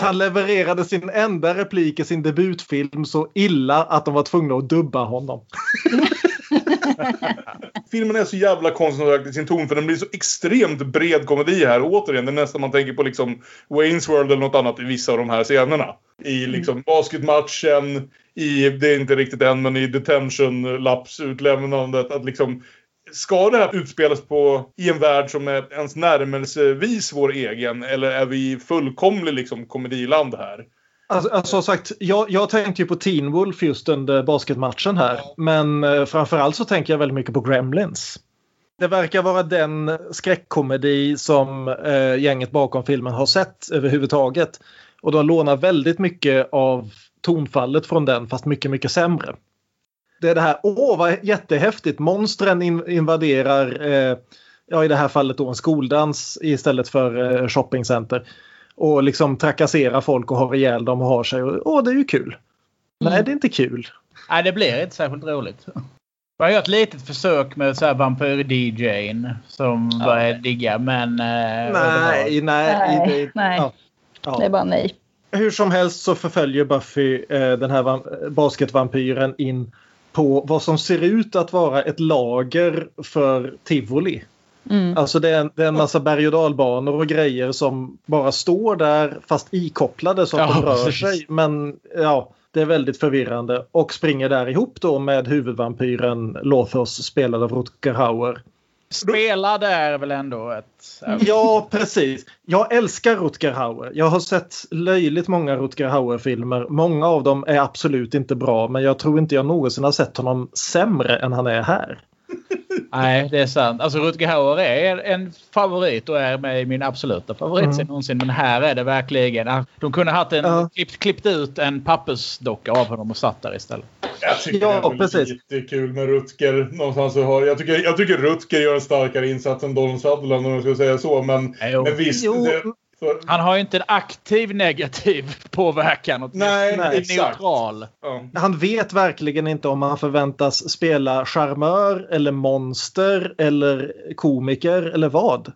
Han levererade sin enda replik i sin debutfilm så illa att de var tvungna att dubba honom. Filmen är så jävla koncentrerad i sin ton för den blir så extremt bred komedi här. Återigen, det är nästan man tänker på liksom Wayne's World eller något annat i vissa av de här scenerna. I liksom basketmatchen, i, det är inte riktigt än, men i detention, lapsutlämnandet. Att liksom, ska det här utspelas på, i en värld som är ens närmelsevis vår egen? Eller är vi i fullkomlig liksom, komediland här? Alltså, alltså, sagt, jag, jag tänkte ju på Teen Wolf just under basketmatchen här. Men eh, framförallt så tänker jag väldigt mycket på Gremlins. Det verkar vara den skräckkomedi som eh, gänget bakom filmen har sett överhuvudtaget. Och de lånar väldigt mycket av tonfallet från den fast mycket, mycket sämre. Det är det här, åh vad jättehäftigt, monstren in, invaderar, eh, ja i det här fallet då en skoldans istället för eh, shoppingcenter. Och liksom trakasserar folk och har ihjäl dem och har sig. Och, åh, det är ju kul. Nej, det är inte kul. Nej, det blir inte särskilt roligt. Jag har gjort ett litet försök med så här vampyr-DJn som börjar digga, men... eh, Nej, nej. Nej, det, nej. Ja, ja. Det är bara nej. Hur som helst så förföljer Buffy eh, den här vam- basketvampyren in på vad som ser ut att vara ett lager för tivoli. Mm. Alltså det är, en, det är en massa berg och dalbanor och grejer som bara står där fast ikopplade så att Ja, de rör precis. sig. Men ja, det är väldigt förvirrande. Och springer där ihop då med huvudvampyren Lothos spelad av Rutger Hauer. Spela där är väl ändå ett... Ja, precis. Jag älskar Rutger Hauer. Jag har sett löjligt många Rutger Hauer-filmer. Många av dem är absolut inte bra, men jag tror inte jag någonsin har sett honom sämre än han är här. Nej, det är sant. Alltså Rutger Hauer är en favorit och är med i min absoluta favoritscen Mm. någonsin. Men här är det verkligen... De kunde ha haft en, Ja. klippt, klippt ut en pappersdocka av honom och satt där istället. Jag tycker Ja, det är väl precis. lite kul med Rutger. Någonstans så har, jag, tycker, jag tycker Rutger gör en starkare insats än Donald Sutherland om jag ska säga så. Men, Jo. men visst. Jo. Det, för, Han har ju inte en aktiv negativ påverkan. åtminstone. Nej, Han är exakt. neutral. ja. Han vet verkligen inte om han förväntas spela charmör eller monster eller komiker eller vad.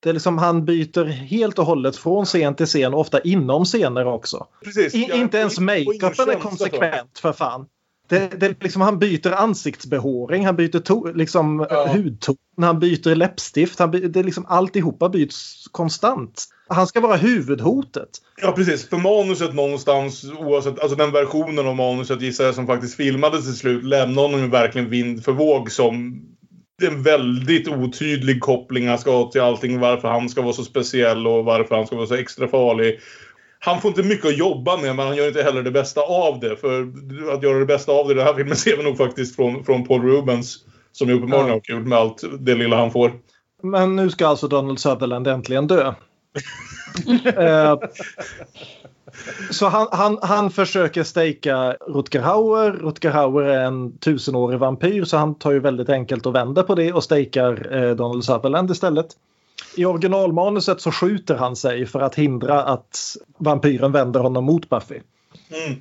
Det är liksom han byter helt och hållet från scen till scen och ofta inom scener också. Precis. I, inte ens och makeupen är för. konsekvent för fan. Det, det, liksom, han byter ansiktsbehåring, han byter to, liksom, Ja. hudton, han byter läppstift. Han by, det är liksom, alltihopa byts konstant. Han ska vara huvudhotet. Ja, precis. För manuset någonstans, oavsett, alltså den versionen av manuset gissar jag som faktiskt filmades till slut, lämnar honom verkligen vind för våg som det är en väldigt otydlig koppling han ska ha till allting. Varför han ska vara så speciell och varför han ska vara så extra farlig. Han får inte mycket att jobba med, men han gör inte heller det bästa av det. För att göra det bästa av det i den här filmen ser vi nog faktiskt från, från Paul Rubens. Som ju uppenbarligen Ja. har kul med allt det lilla han får. Men nu ska alltså Donald Sutherland äntligen dö. Eh, så han, han, han försöker stejka Rutger Hauer. Rutger Hauer är en tusenårig vampyr så han tar ju väldigt enkelt och vänder på det och stejkar eh, Donald Sutherland istället. I originalmanuset så skjuter han sig för att hindra att vampyren vänder honom mot Buffy. Mm.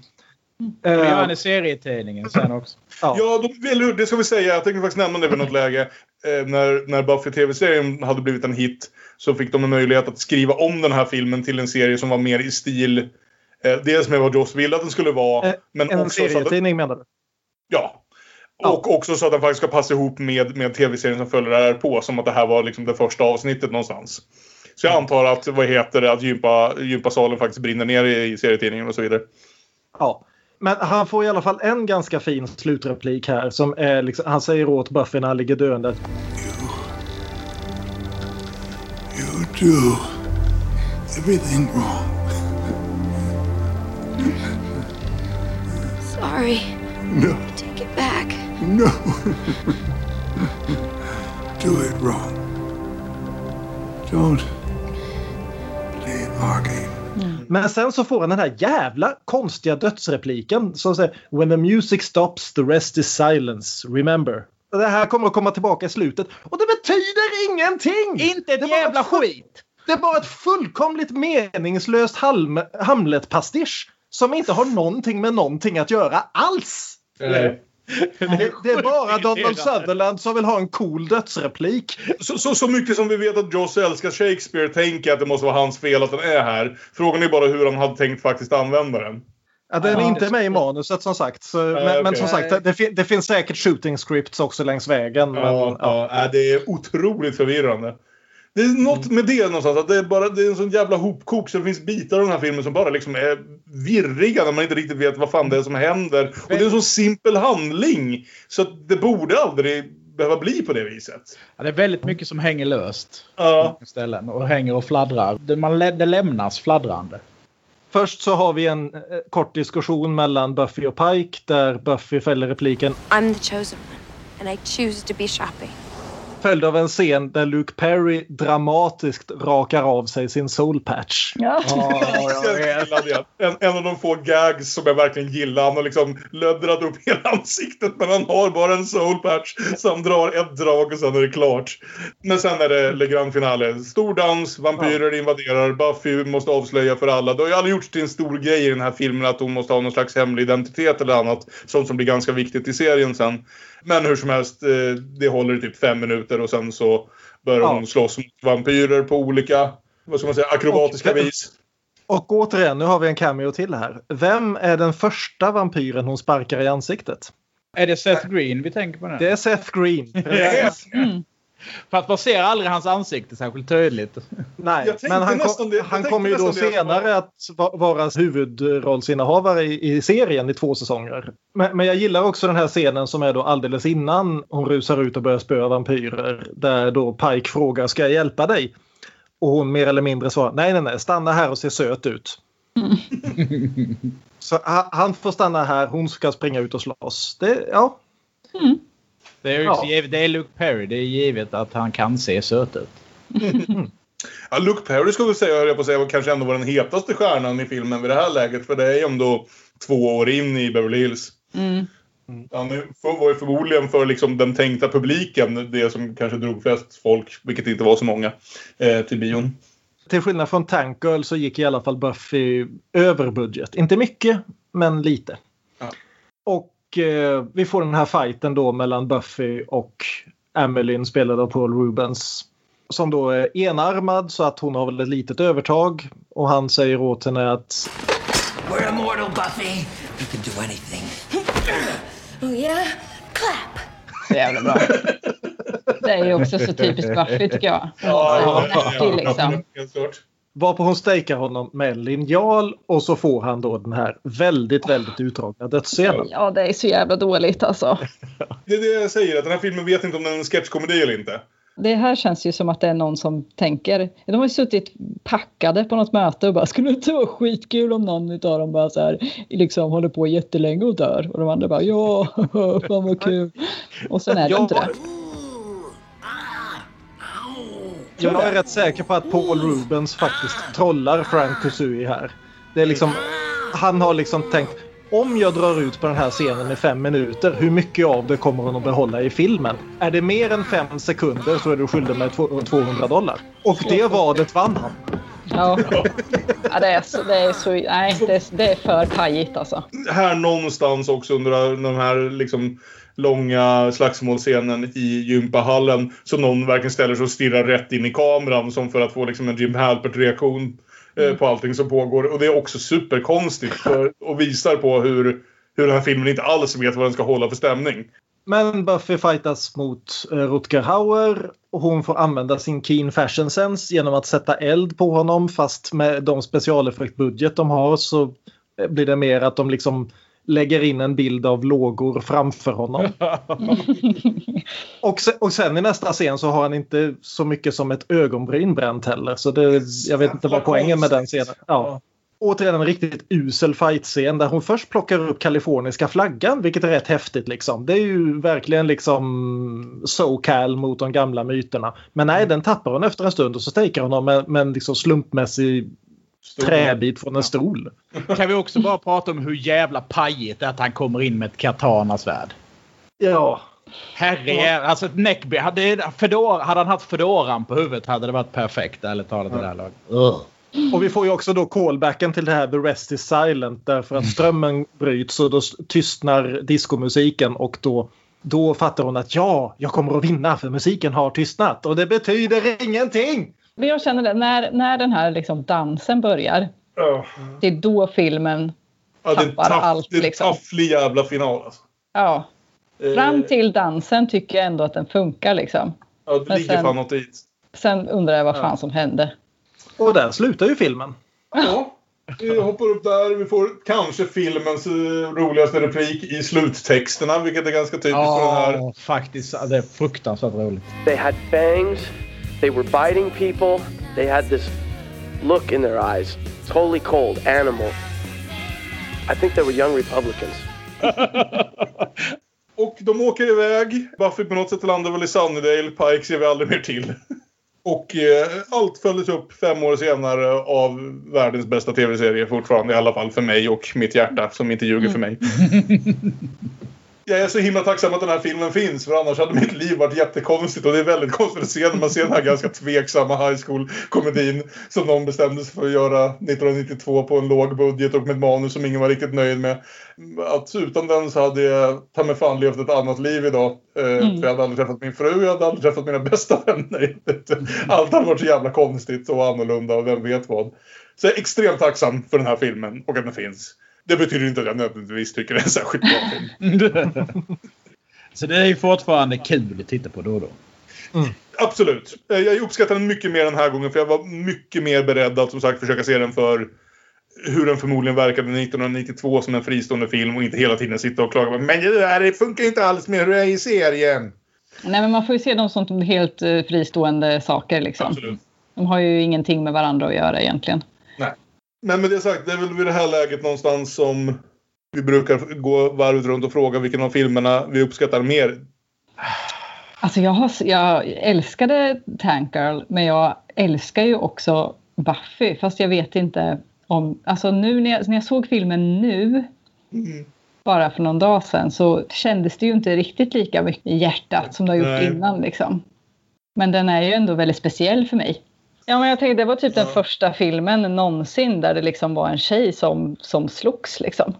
Det gör han Eh, i serietidningen sen också. ja. Ja, de, eller? Det ska vi säga. Jag tänkte faktiskt nämna det vid något läge. Eh, när, när Buffy TV-serien hade blivit en hit så fick de en möjlighet att skriva om den här filmen till en serie som var mer i stil. Eh, dels med vad Joss ville att den skulle vara. Eh, men en också så att, serietidning menar du? Ja. Och också så att den faktiskt ska passa ihop med, med tv-serien som följer där på. Som att det här var liksom det första avsnittet någonstans. Så jag antar att, vad heter det, att gympa, gympasalen faktiskt brinner ner i, i serietidningen och så vidare. Ja. Men han får i alla fall en ganska fin slutreplik här. Som är liksom, han säger åt Buffy när han ligger döende. att You do everything wrong. Sorry. No. No. do it wrong. Don't leave Margate. Men sen så får han den här jävla konstiga dödsrepliken som säger When the music stops the rest is silence. Remember. Det här kommer att komma tillbaka i slutet och det betyder ingenting! Inte ett Det jävla ett skit! Det är bara ett fullkomligt meningslöst Hamlet-pastisch som inte har någonting med någonting att göra alls. Det, det är bara Donald Sutherland som vill ha en cool dödsreplik. Så, så, så mycket som vi vet att Joss älskar Shakespeare tänker jag att det måste vara hans fel att den är här. Frågan är bara hur han hade tänkt faktiskt använda den. Ja, den är Ja. inte med i manuset som sagt. Så, men, men okej. som sagt, det, det finns säkert shooting scripts också längs vägen. Men, Ja, ja. äh, det är otroligt förvirrande. Det är något med det någonstans. Att det, är bara, det är en sån jävla hopkok så det finns bitar av den här filmen som bara liksom är virriga när man inte riktigt vet vad fan det är som händer. Och det är en så simpel handling. Så att det borde aldrig behöva bli på det viset. Ja, det är väldigt mycket som hänger löst. Ja. på Ställen och hänger och fladdrar. Det, man, det lämnas fladdrande. Först så har vi en eh, kort diskussion mellan Buffy och Pike där Buffy fäller repliken I'm the chosen one, and I choose to be shopping. Följd av en scen där Luke Perry dramatiskt rakar av sig sin soul patch. Ja. Det. En, en av de få gags som jag verkligen gillar. Han har liksom löddrat upp hela ansiktet men han har bara en soul patch. Så han drar ett drag och sen är det klart. Men sen är det Le Grand Finale. Stor dans, vampyrer invaderar, Buffy måste avslöja för alla. Det har ju aldrig gjorts till en stor grej i den här filmen att hon måste ha någon slags hemlig identitet eller annat. Sånt som blir ganska viktigt i serien sen. Men hur som helst, eh, det håller i typ fem minuter och sen så börjar Ja. hon slåss mot vampyrer på olika, vad ska man säga, akrobatiska Och- vis. Och återigen, nu har vi en cameo till här. Vem är den första vampyren hon sparkar i ansiktet? Är det Seth Green vi tänker på nu? Det är Seth Green. Precis. För att man ser aldrig hans ansikte särskilt tydligt. Nej, men han, kom, det- han kommer ju då det. senare att va- vara huvudrollsinnehavare i, i serien i två säsonger. Men, men jag gillar också den här scenen som är då alldeles innan hon rusar ut och börjar spöa vampyrer. Där då Pike frågar ska jag hjälpa dig? Och hon mer eller mindre svarar nej, nej, nej, stanna här och se söt ut. Så ha- han får stanna här, hon ska springa ut och slåss. Det, ja, Det är, Ja. givet, det är Luke Perry. Det är givet att han kan se söt ut. Ja, Luke Perry skulle jag säga, jag på att säga, var kanske ändå var den hetaste stjärnan i filmen vid det här läget. För det är ju ändå två år in i Beverly Hills. Mm. Han var ju förmodligen för liksom den tänkta publiken det som kanske drog flest folk, vilket inte var så många, eh, till bion. till skillnad från Tank Girl så gick i alla fall Buffy över budget. Inte mycket, men lite. Ja. Eh, vi får den här fighten då mellan Buffy och Emmeline spelad av Paul Rubens. Som då är enarmad så att hon har väl ett litet övertag. Och han säger åt henne att We're immortal, Buffy. We can do anything. Oh yeah? Clap. Så jävla bra. Det är ju också så typiskt Buffy tycker jag. Ja, ja, liksom. Varpå hon stejkar honom med linjal och så får han då den här väldigt, väldigt utdragna dödsscenen. Ja, det är så jävla dåligt alltså. Det är det jag säger, att den här filmen vet inte om den är en sketchkomedi eller inte. Det här känns ju som att det är någon som tänker. De har ju suttit packade på något möte och bara skulle det inte vara skitkul om någon av dem bara så här liksom håller på jättelänge och dör och de andra bara ja, fan vad kul. Och sen är det inte det. Jag är rätt säker på att Paul Rubens faktiskt trollar Frank Kuzui här. Det är liksom, han har liksom tänkt om jag drar ut på den här scenen i fem minuter, hur mycket av det kommer hon att behålla i filmen? Är det mer än fem sekunder så är du skyldig mig 200 dollar. Och det vadet vann han. Ja, ja det, är så, det är så... Nej, det, det är för pajigt alltså. Här någonstans också under de här liksom långa slagsmålscenen i gympahallen som någon verkligen ställer sig och stirrar rätt in i kameran som för att få liksom en Jim Halpert-reaktion eh, på allting som pågår. Och det är också superkonstigt för, och visar på hur, hur den här filmen inte alls vet vad den ska hålla för stämning. Men Buffy fightas mot eh, Rutger Hauer och hon får använda sin keen fashion sense genom att sätta eld på honom fast med de specialeffektbudget de har så blir det mer att de liksom lägger in en bild av lågor framför honom. och, sen, och sen i nästa scen så har han inte så mycket som ett ögonbryn bränt heller. Så det, jag vet inte vad poängen med den scenen. Ja. Återigen en riktigt usel fightscen där hon först plockar upp kaliforniska flaggan vilket är rätt häftigt liksom. Det är ju verkligen liksom SoCal mot de gamla myterna. Men nej, den tappar hon efter en stund och så stekar hon honom med, med en liksom slumpmässig träbit från en stol. Kan vi också bara prata om hur jävla pajigt det är att han kommer in med ett katanasvärd? Ja. Herre, alltså ett neckbe. Hade, fedora, hade han haft fedoran på huvudet hade det varit perfekt ärligt talat i det här laget. Uh. Och vi får ju också då callbacken till det här The Rest is Silent därför att strömmen bryts och då tystnar diskomusiken och då, då fattar hon att ja, jag kommer att vinna för musiken har tystnat och det betyder ingenting. Men jag känner det, när, när den här liksom dansen börjar. Oh. Det är då filmen ja, tappar taff, allt. Det är en liksom. tafflig jävla final. Alltså. Ja. Fram Eh. till dansen tycker jag ändå att den funkar liksom. Ja, det Men ligger sen- fan något i. Sen undrar jag vad Ja. fan som hände. Och där slutar ju filmen. Ja. Vi hoppar upp där. Vi får kanske filmens eh, roligaste replik i sluttexterna, vilket är ganska typiskt för den här. Ja, faktiskt. Det är fruktansvärt roligt. They had fangs, they were biting people, they had this look in their eyes, totally cold, animal. I think they were young Republicans. Och de åker iväg. Buffy på något sätt landar väl i Sunnydale. Pike ser vi aldrig mer till. Och eh, allt följdes upp fem år senare av världens bästa tv-serie fortfarande. I alla fall för mig och mitt hjärta som inte ljuger för mig. Jag är så himla tacksam att den här filmen finns för annars hade mitt liv varit jättekonstigt och det är väldigt konstigt att se när man ser den här ganska tveksamma high school-komedin som någon bestämde sig för att göra 1992 på en låg budget och med ett manus som ingen var riktigt nöjd med. Att utan den så hade jag ta mig fan levt ett annat liv idag. Eh, Mm. För jag hade aldrig träffat min fru, jag hade aldrig träffat mina bästa vänner. Allt hade varit så jävla konstigt och annorlunda och vem vet vad. Så jag är extremt tacksam för den här filmen och att den finns. Det betyder inte att jag nödvändigtvis tycker det är en särskilt bra film. Så det är ju fortfarande kul att titta på då och då. Absolut. Eh, Jag uppskattar den mycket mer den här gången för jag var mycket mer beredd att som sagt försöka se den för hur den förmodligen verkade 1992 som en fristående film och inte hela tiden sitta och klaga på men det där det funkar inte alls med hur det är i serien. Nej, men man får ju se dem som helt eh, fristående saker liksom. Absolut. De har ju ingenting med varandra att göra egentligen. Nej. Men det sagt, det är väl vid det här läget någonstans som vi brukar gå varvet runt och fråga vilken av filmerna vi uppskattar mer. Alltså jag, har, jag älskade Tank Girl, men jag älskar ju också Buffy. Fast jag vet inte om... Alltså nu när jag, när jag såg filmen nu, bara för någon dag sedan, så kändes det ju inte riktigt lika mycket i hjärtat som det har gjort Nej. innan. Liksom. Men den är ju ändå väldigt speciell för mig. Ja, men jag tänkte det var typ den första filmen någonsin där det liksom var en tjej som, som slogs. Liksom.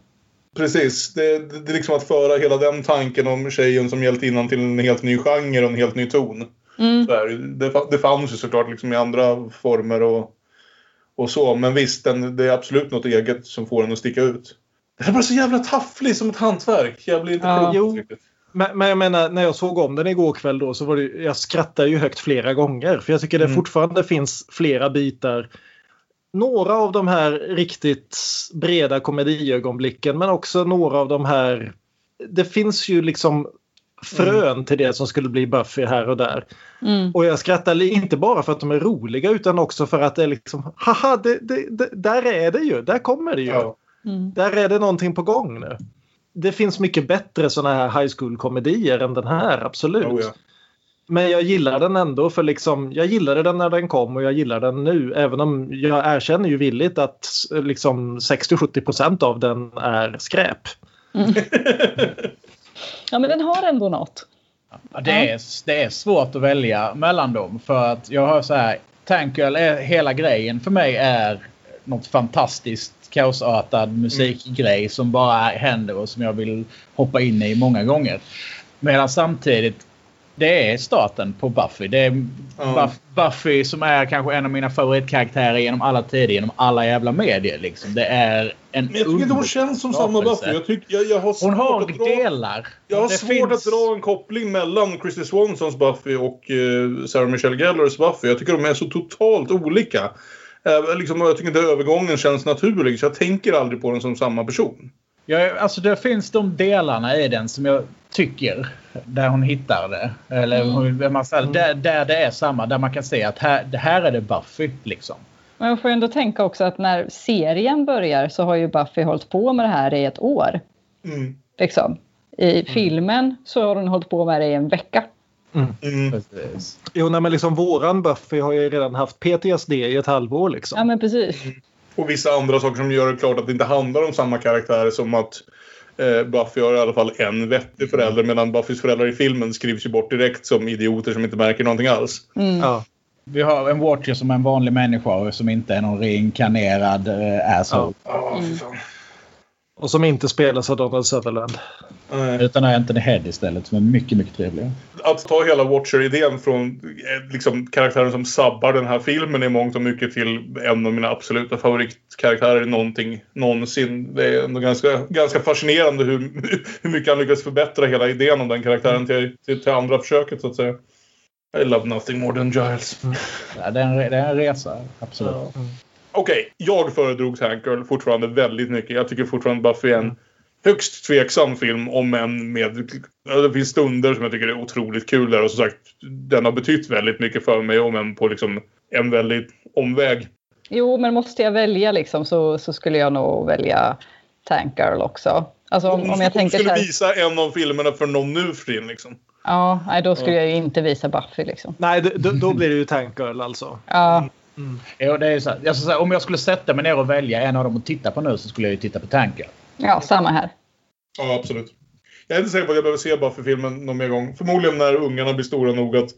Precis. Det, det, det är liksom att föra hela den tanken om tjejen som hjältinnan till en helt ny genre och en helt ny ton. Mm. Så här, det, det fanns ju såklart liksom i andra former och, och så. Men visst, den, det är absolut något eget som får den att sticka ut. Den är bara så jävla tafflig som ett hantverk. Jag blir inte Ja. klok. Men, men jag menar, när jag såg om den igår kväll då så var det, jag skrattade ju högt flera gånger. För jag tycker det Mm. fortfarande finns flera bitar. Några av de här riktigt breda komediögonblicken men också några av de här. Det finns ju liksom frön till det som skulle bli Buffy här och där. Mm. Och jag skrattar inte bara för att de är roliga utan också för att det är liksom, haha, det, det, det, där är det ju, där kommer det ju. Ja. Mm. Där är det någonting på gång nu. Det finns mycket bättre såna här high school-komedier än den här, absolut. Oh, ja. Men jag gillar den ändå för liksom, jag gillade den när den kom och jag gillar den nu. Även om jag erkänner ju villigt att liksom 60-70% av den är skräp. Ja, men den har ändå något. Ja, det, är, det är svårt att välja mellan dem. För att jag har så här. Tank Girl är hela grejen för mig är något fantastiskt kaosartad musikgrej som bara händer och som jag vill hoppa in i många gånger. Medan samtidigt det är starten på Buffy. Det är. Buff- Buffy som är kanske en av mina favoritkaraktärer genom alla tider, genom alla jävla medier. Liksom. Det är en Men jag tycker inte hon känns som samma. Buffy. Jag, tycker, jag, jag har Hon har dra, delar. Jag har Det svårt finns- att dra en koppling mellan Christy Swansons Buffy och eh, Sarah Michelle Gellers Buffy. Jag tycker de är så totalt olika. Eh, liksom, jag tycker inte övergången känns naturlig, så jag tänker aldrig på den som samma person. Ja, alltså det finns de delarna i den som jag tycker där hon hittar det. Eller hon, man säger, där, där det är samma. Där man kan se att här, det här är det Buffy. Liksom. Men jag får ändå tänka också att när serien börjar så har ju Buffy hållit på med det här i ett år. Mm. Liksom. I filmen så har hon hållit på med det i en vecka. Mm. Jo, nej, men liksom våran Buffy har ju redan haft PTSD i ett halvår liksom. Ja men precis. Och vissa andra saker som gör det klart att det inte handlar om samma karaktärer som att eh, Buffy har i alla fall en vettig förälder medan Buffys föräldrar i filmen skrivs ju bort direkt som idioter som inte märker någonting alls. Mm. Ja. Vi har en Watcher som är en vanlig människa och som inte är någon reinkarnerad eh, asshole. Ja, fan. Och som inte spelas av Donald Sutherland. Nej. Utan är Anthony Head istället som är mycket, mycket trevligare. Att ta hela Watcher-idén från eh, liksom, karaktären som sabbar den här filmen i mångt och mycket till en av mina absoluta favoritkaraktärer i någonting någonsin. Det är ändå ganska, ganska fascinerande hur, hur mycket han lyckas förbättra hela idén om den karaktären till, till, till andra försöket så att säga. I love nothing more than Giles. Ja, det, är en, det är en resa, absolut. Okej, jag föredrog Tank Girl fortfarande väldigt mycket. Jag tycker fortfarande Buffy är en högst tveksam film om en med... ja, Det finns stunder som jag tycker är otroligt kul där och som sagt den har betytt väldigt mycket för mig om än på liksom en väldigt omväg. Jo men måste jag välja liksom så, så skulle jag nog välja Tank Girl också. Alltså om, om jag tänker så skulle här. visa en av filmerna för någon nu för tiden liksom. Ja, nej, då skulle jag ju inte visa Buffy liksom. Nej, d- d- då blir det ju Tank Girl alltså. Ja, Jo, det är så här, alltså, så här, om jag skulle sätta mig ner och välja en av dem att titta på nu så skulle jag ju titta på Tank Girl. ja samma här. Ja, absolut. Jag är inte säker på att jag behöver se Buffy-filmen någon mer gång. Förmodligen när ungarna blir stora nog att,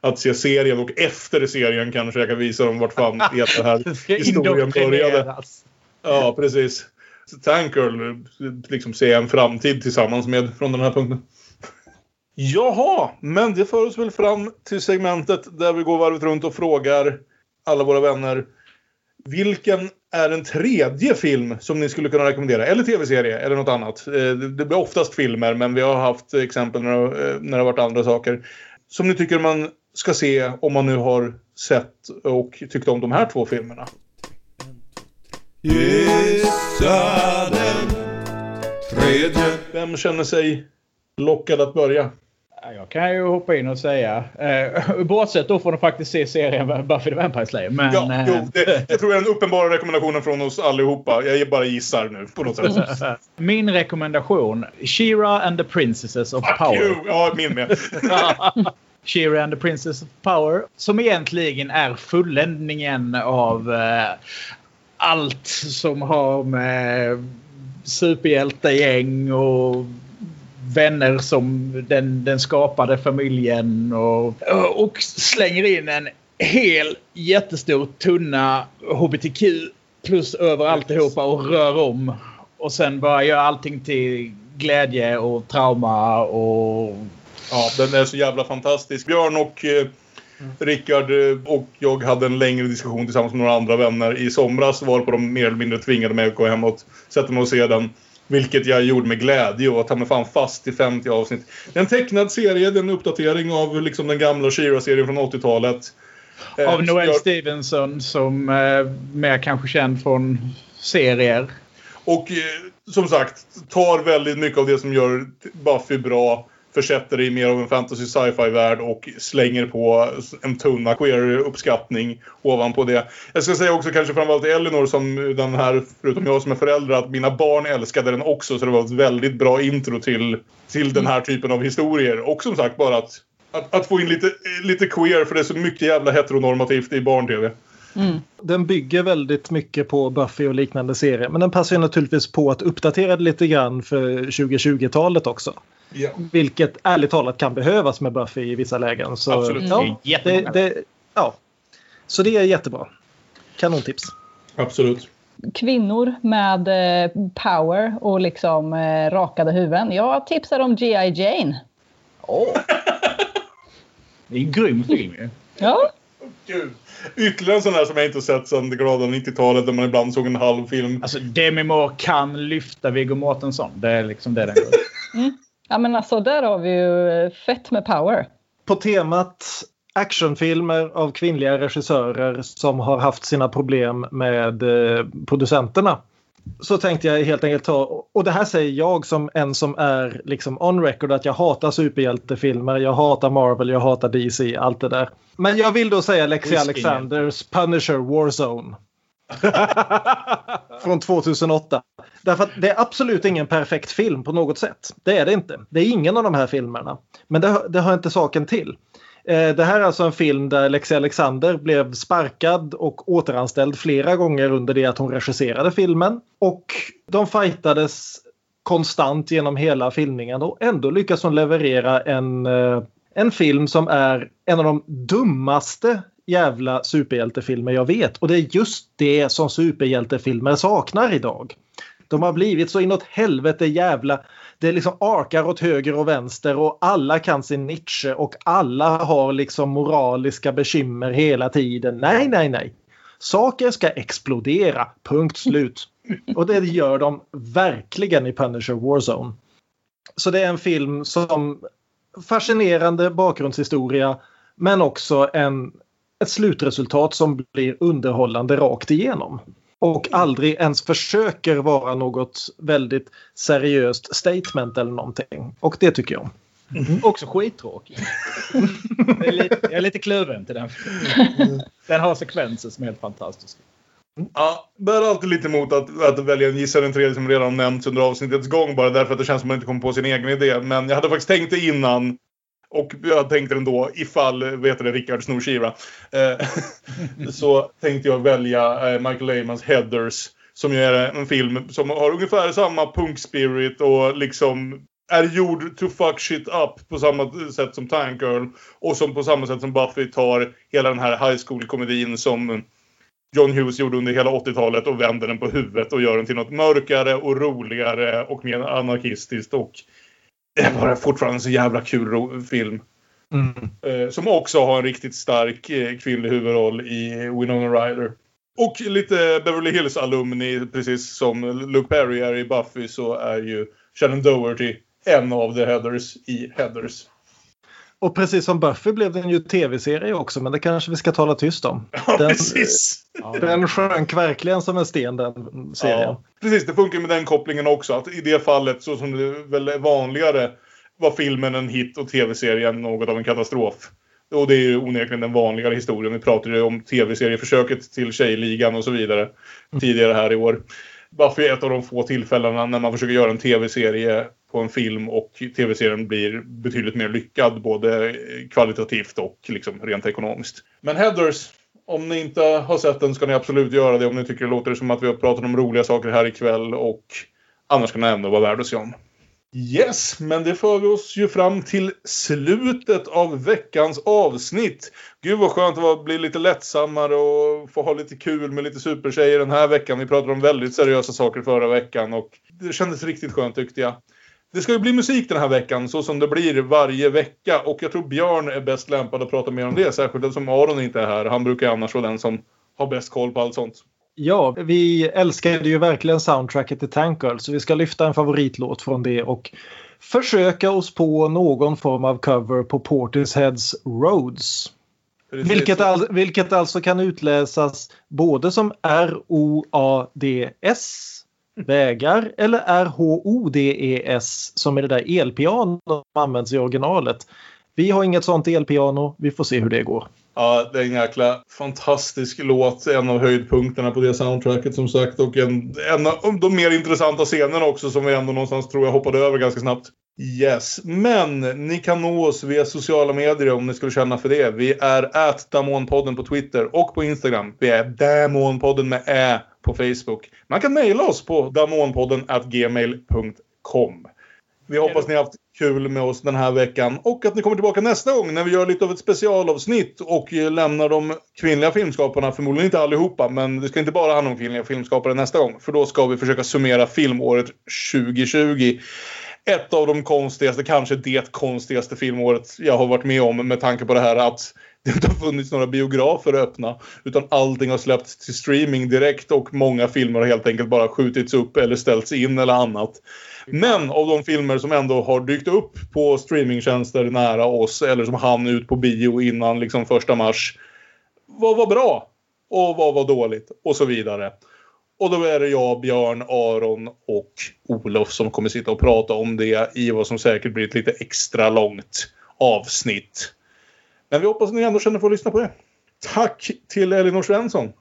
att se serien och efter serien kanske jag kan visa dem vart fan den här historien började. Ja, precis. Så Tank Girl liksom jag en framtid tillsammans med från den här punkten. Jaha, men det för oss väl fram till segmentet där vi går varvet runt och frågar alla våra vänner vilken är en tredje film som ni skulle kunna rekommendera? Eller tv-serie eller något annat. Eh, Det blir oftast filmer men vi har haft exempel det- när det har varit andra saker. Som ni tycker man ska se om man nu har sett och tyckt om de här två filmerna. Gissa den tredje. Vem känner sig lockad att börja? Ja, Jag kan ju hoppa in och säga, eh, bortsett då från att faktiskt se serien Buffy the Vampire Slayer. Men, Ja, eh, jo, det, jag tror det är den uppenbara rekommendationen från oss allihopa. Jag bara gissar nu på något sätt. Min rekommendation, She-Ra and the Princesses of Fuck Power. you! Ja, min med. She-Ra and the Princess of Power. Som egentligen är fulländningen av eh, allt som har med superhjältegäng och vänner som den, den skapade familjen och, och slänger in en hel jättestor tunna HBTQ plus över alltihopa och rör om. Och sen bara gör allting till glädje och trauma och Ja, den är så jävla fantastisk. Björn och eh, Rickard eh, och jag hade en längre diskussion tillsammans med några andra vänner i somras. Var på de mer eller mindre tvingade mig att gå hem och sätta mig och se den. Vilket jag gjorde med glädje och tar mig fan fast i 50 avsnitt. Det är en tecknad serie, det är en uppdatering av liksom den gamla Shira-serien från 80-talet. Eh, Av som Noel gör- Stevenson som eh, mer kanske känd från serier. Och eh, som sagt, tar väldigt mycket av det som gör Buffy bra, försätter det i mer av en fantasy sci-fi-värld och slänger på en tunna queer-uppskattning ovanpå det. Jag ska säga också kanske framförallt till Elinor som den här, förutom jag som är förälder, att mina barn älskade den också. Så det var ett väldigt bra intro till, till den här typen av historier. Och som sagt bara att, att, att få in lite, lite queer, för det är så mycket jävla heteronormativt i barn-tv. Den bygger väldigt mycket på Buffy och liknande serier. Men den passar ju naturligtvis på att uppdatera det lite grann för 2020-talet också. Ja. Vilket ärligt talat kan behövas med Buffy i vissa lägen. Så, Absolut. Ja, Det är det, ja. Så det är jättebra. Kanontips. Absolut. Kvinnor med eh, power och liksom eh, rakade huvuden. Jag tipsar om G.I. Jane. Det är en grym film ju. Ja. Gud. Ytterligare en sån här som jag inte sett sedan det glada 90-talet där man ibland såg en halv film. Alltså Demi Moore kan lyfta Viggo Mortensen. Det är liksom det den gör. Mm. Ja men alltså där har vi ju eh, fett med power. På temat actionfilmer av kvinnliga regissörer som har haft sina problem med eh, producenterna. Så tänkte jag helt enkelt ta, och det här säger jag som en som är liksom on record att jag hatar superhjältefilmer, jag hatar Marvel, jag hatar DC, allt det där. Men jag vill då säga Lexi. Alexanders Punisher Warzone. Från 2008. Därför att det är absolut ingen perfekt film på något sätt. Det är det inte. Det är ingen av de här filmerna. Men det, hör- det hör inte saken till. Eh, Det här är alltså en film där Lexi Alexander blev sparkad och återanställd flera gånger under det att hon regisserade filmen. Och de fightades konstant genom hela filmningen och ändå lyckas hon leverera en, eh, en film som är en av de dummaste jävla superhjältefilmer jag vet. Och det är just det som superhjältefilmer saknar idag. De har blivit så inåt helvete jävla... Det liksom arkar åt höger och vänster och alla kan sin niche och alla har liksom moraliska bekymmer hela tiden. Nej, nej, nej. Saker ska explodera, punkt slut. Och det gör de verkligen i Punisher Warzone. Så det är en film som fascinerande bakgrundshistoria men också en, ett slutresultat som blir underhållande rakt igenom. Och aldrig ens försöker vara något väldigt seriöst statement eller någonting. Och det tycker jag om. Också skittråkig. Jag är lite, jag är lite kluven till den. Den har sekvenser som är helt fantastiska. Ja, bär alltid lite emot att, att välja en gissa den tredje som redan nämnts under avsnittets gång bara därför att det känns som att man inte kommer på sin egen idé. Men jag hade faktiskt tänkt det innan. Och jag tänkte ändå, ifall, vet du det, Rickard snor Shira. Eh, så tänkte jag välja eh, Michael Leymans Headers. Som ju är en film som har ungefär samma punk-spirit och liksom är gjord to fuck shit up på samma sätt som Tank Girl. Och som på samma sätt som Buffy tar hela den här high school-komedin som John Hughes gjorde under hela 80-talet och vänder den på huvudet och gör den till något mörkare och roligare och mer anarkistiskt. Och det är bara fortfarande en så jävla kul film. Eh, som också har en riktigt stark eh, kvinnlig huvudroll i Winona Ryder. Och lite Beverly Hills-alumni, precis som Luke Perry är i Buffy, så är ju Shannon Doherty en av the headers i Headers. Och precis som Buffy blev den ju tv-serie också, men det kanske vi ska tala tyst om. Ja, Den, precis. den sjönk verkligen som en sten den serien. Ja, precis, det funkar med den kopplingen också. Att i det fallet, så som det väl är vanligare, var filmen en hit och tv-serien något av en katastrof. Och det är ju onekligen den vanligare historien. Vi pratade ju om tv-serieförsöket till Tjejligan och så vidare tidigare här i år. Buffy är ett av de få tillfällena när man försöker göra en tv-serie på en film och tv-serien blir betydligt mer lyckad både kvalitativt och liksom rent ekonomiskt. Men Heathers, om ni inte har sett den ska ni absolut göra det om ni tycker det låter som att vi har pratat om roliga saker här ikväll och annars kan den ändå vara värd att se om. Yes, men det för oss ju fram till slutet av veckans avsnitt. Gud vad skönt det var att bli lite lättsammare och få ha lite kul med lite supertjejer den här veckan. Vi pratade om väldigt seriösa saker förra veckan och det kändes riktigt skönt tyckte jag. Det ska ju bli musik den här veckan så som det blir varje vecka och jag tror Björn är bäst lämpad att prata mer om det. Särskilt som Aron inte är här. Han brukar annars vara den som har bäst koll på allt sånt. Ja, vi älskade ju verkligen soundtracket till Tank Girl så vi ska lyfta en favoritlåt från det och försöka oss på någon form av cover på Portisheads Roads. Vilket, all, vilket alltså kan utläsas både som R-O-A-D-S vägar eller R-H-O-D-E-S som är det där elpianot som används i originalet. Vi har inget sånt elpiano, vi får se hur det går. Ja, det är en jäkla fantastisk låt. En av höjdpunkterna på det soundtracket som sagt. Och en, en av de mer intressanta scenerna också som vi ändå någonstans tror jag hoppade över ganska snabbt. Yes, men ni kan nå oss via sociala medier om ni skulle känna för det. Vi är at Damonpodden på Twitter och på Instagram. Vi är Damonpodden med Ä på Facebook. Man kan mejla oss på damonpodden at gmail.com. Vi hoppas ni har haft kul med oss den här veckan och att ni kommer tillbaka nästa gång när vi gör lite av ett specialavsnitt och eh, lämnar de kvinnliga filmskaparna, förmodligen inte allihopa, men det ska inte bara handla om kvinnliga filmskapare nästa gång. För då ska vi försöka summera filmåret 2020 ett av de konstigaste, kanske det konstigaste filmåret jag har varit med om med tanke på det här att det inte har funnits några biografer öppna. Utan allting har släppts till streaming direkt och många filmer har helt enkelt bara skjutits upp eller ställts in eller annat. Men av de filmer som ändå har dykt upp på streamingtjänster nära oss eller som hann ut på bio innan liksom första mars. Vad var bra? Och vad var dåligt? Och så vidare. Och då är det jag, Björn, Aron och Olof som kommer sitta och prata om det i vad som säkert blir ett lite extra långt avsnitt. Men vi hoppas att ni ändå känner för att lyssna på det. Tack till Elinor Svensson.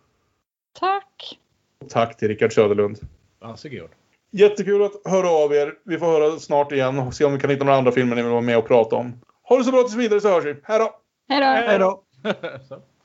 Tack. Och tack till Rickard Söderlund. Varsågod. Jättekul att höra av er. Vi får höra snart igen och se om vi kan hitta några andra filmer ni vill vara med och prata om. Ha det så bra tills vidare så hörs vi. Hej då! Hej då!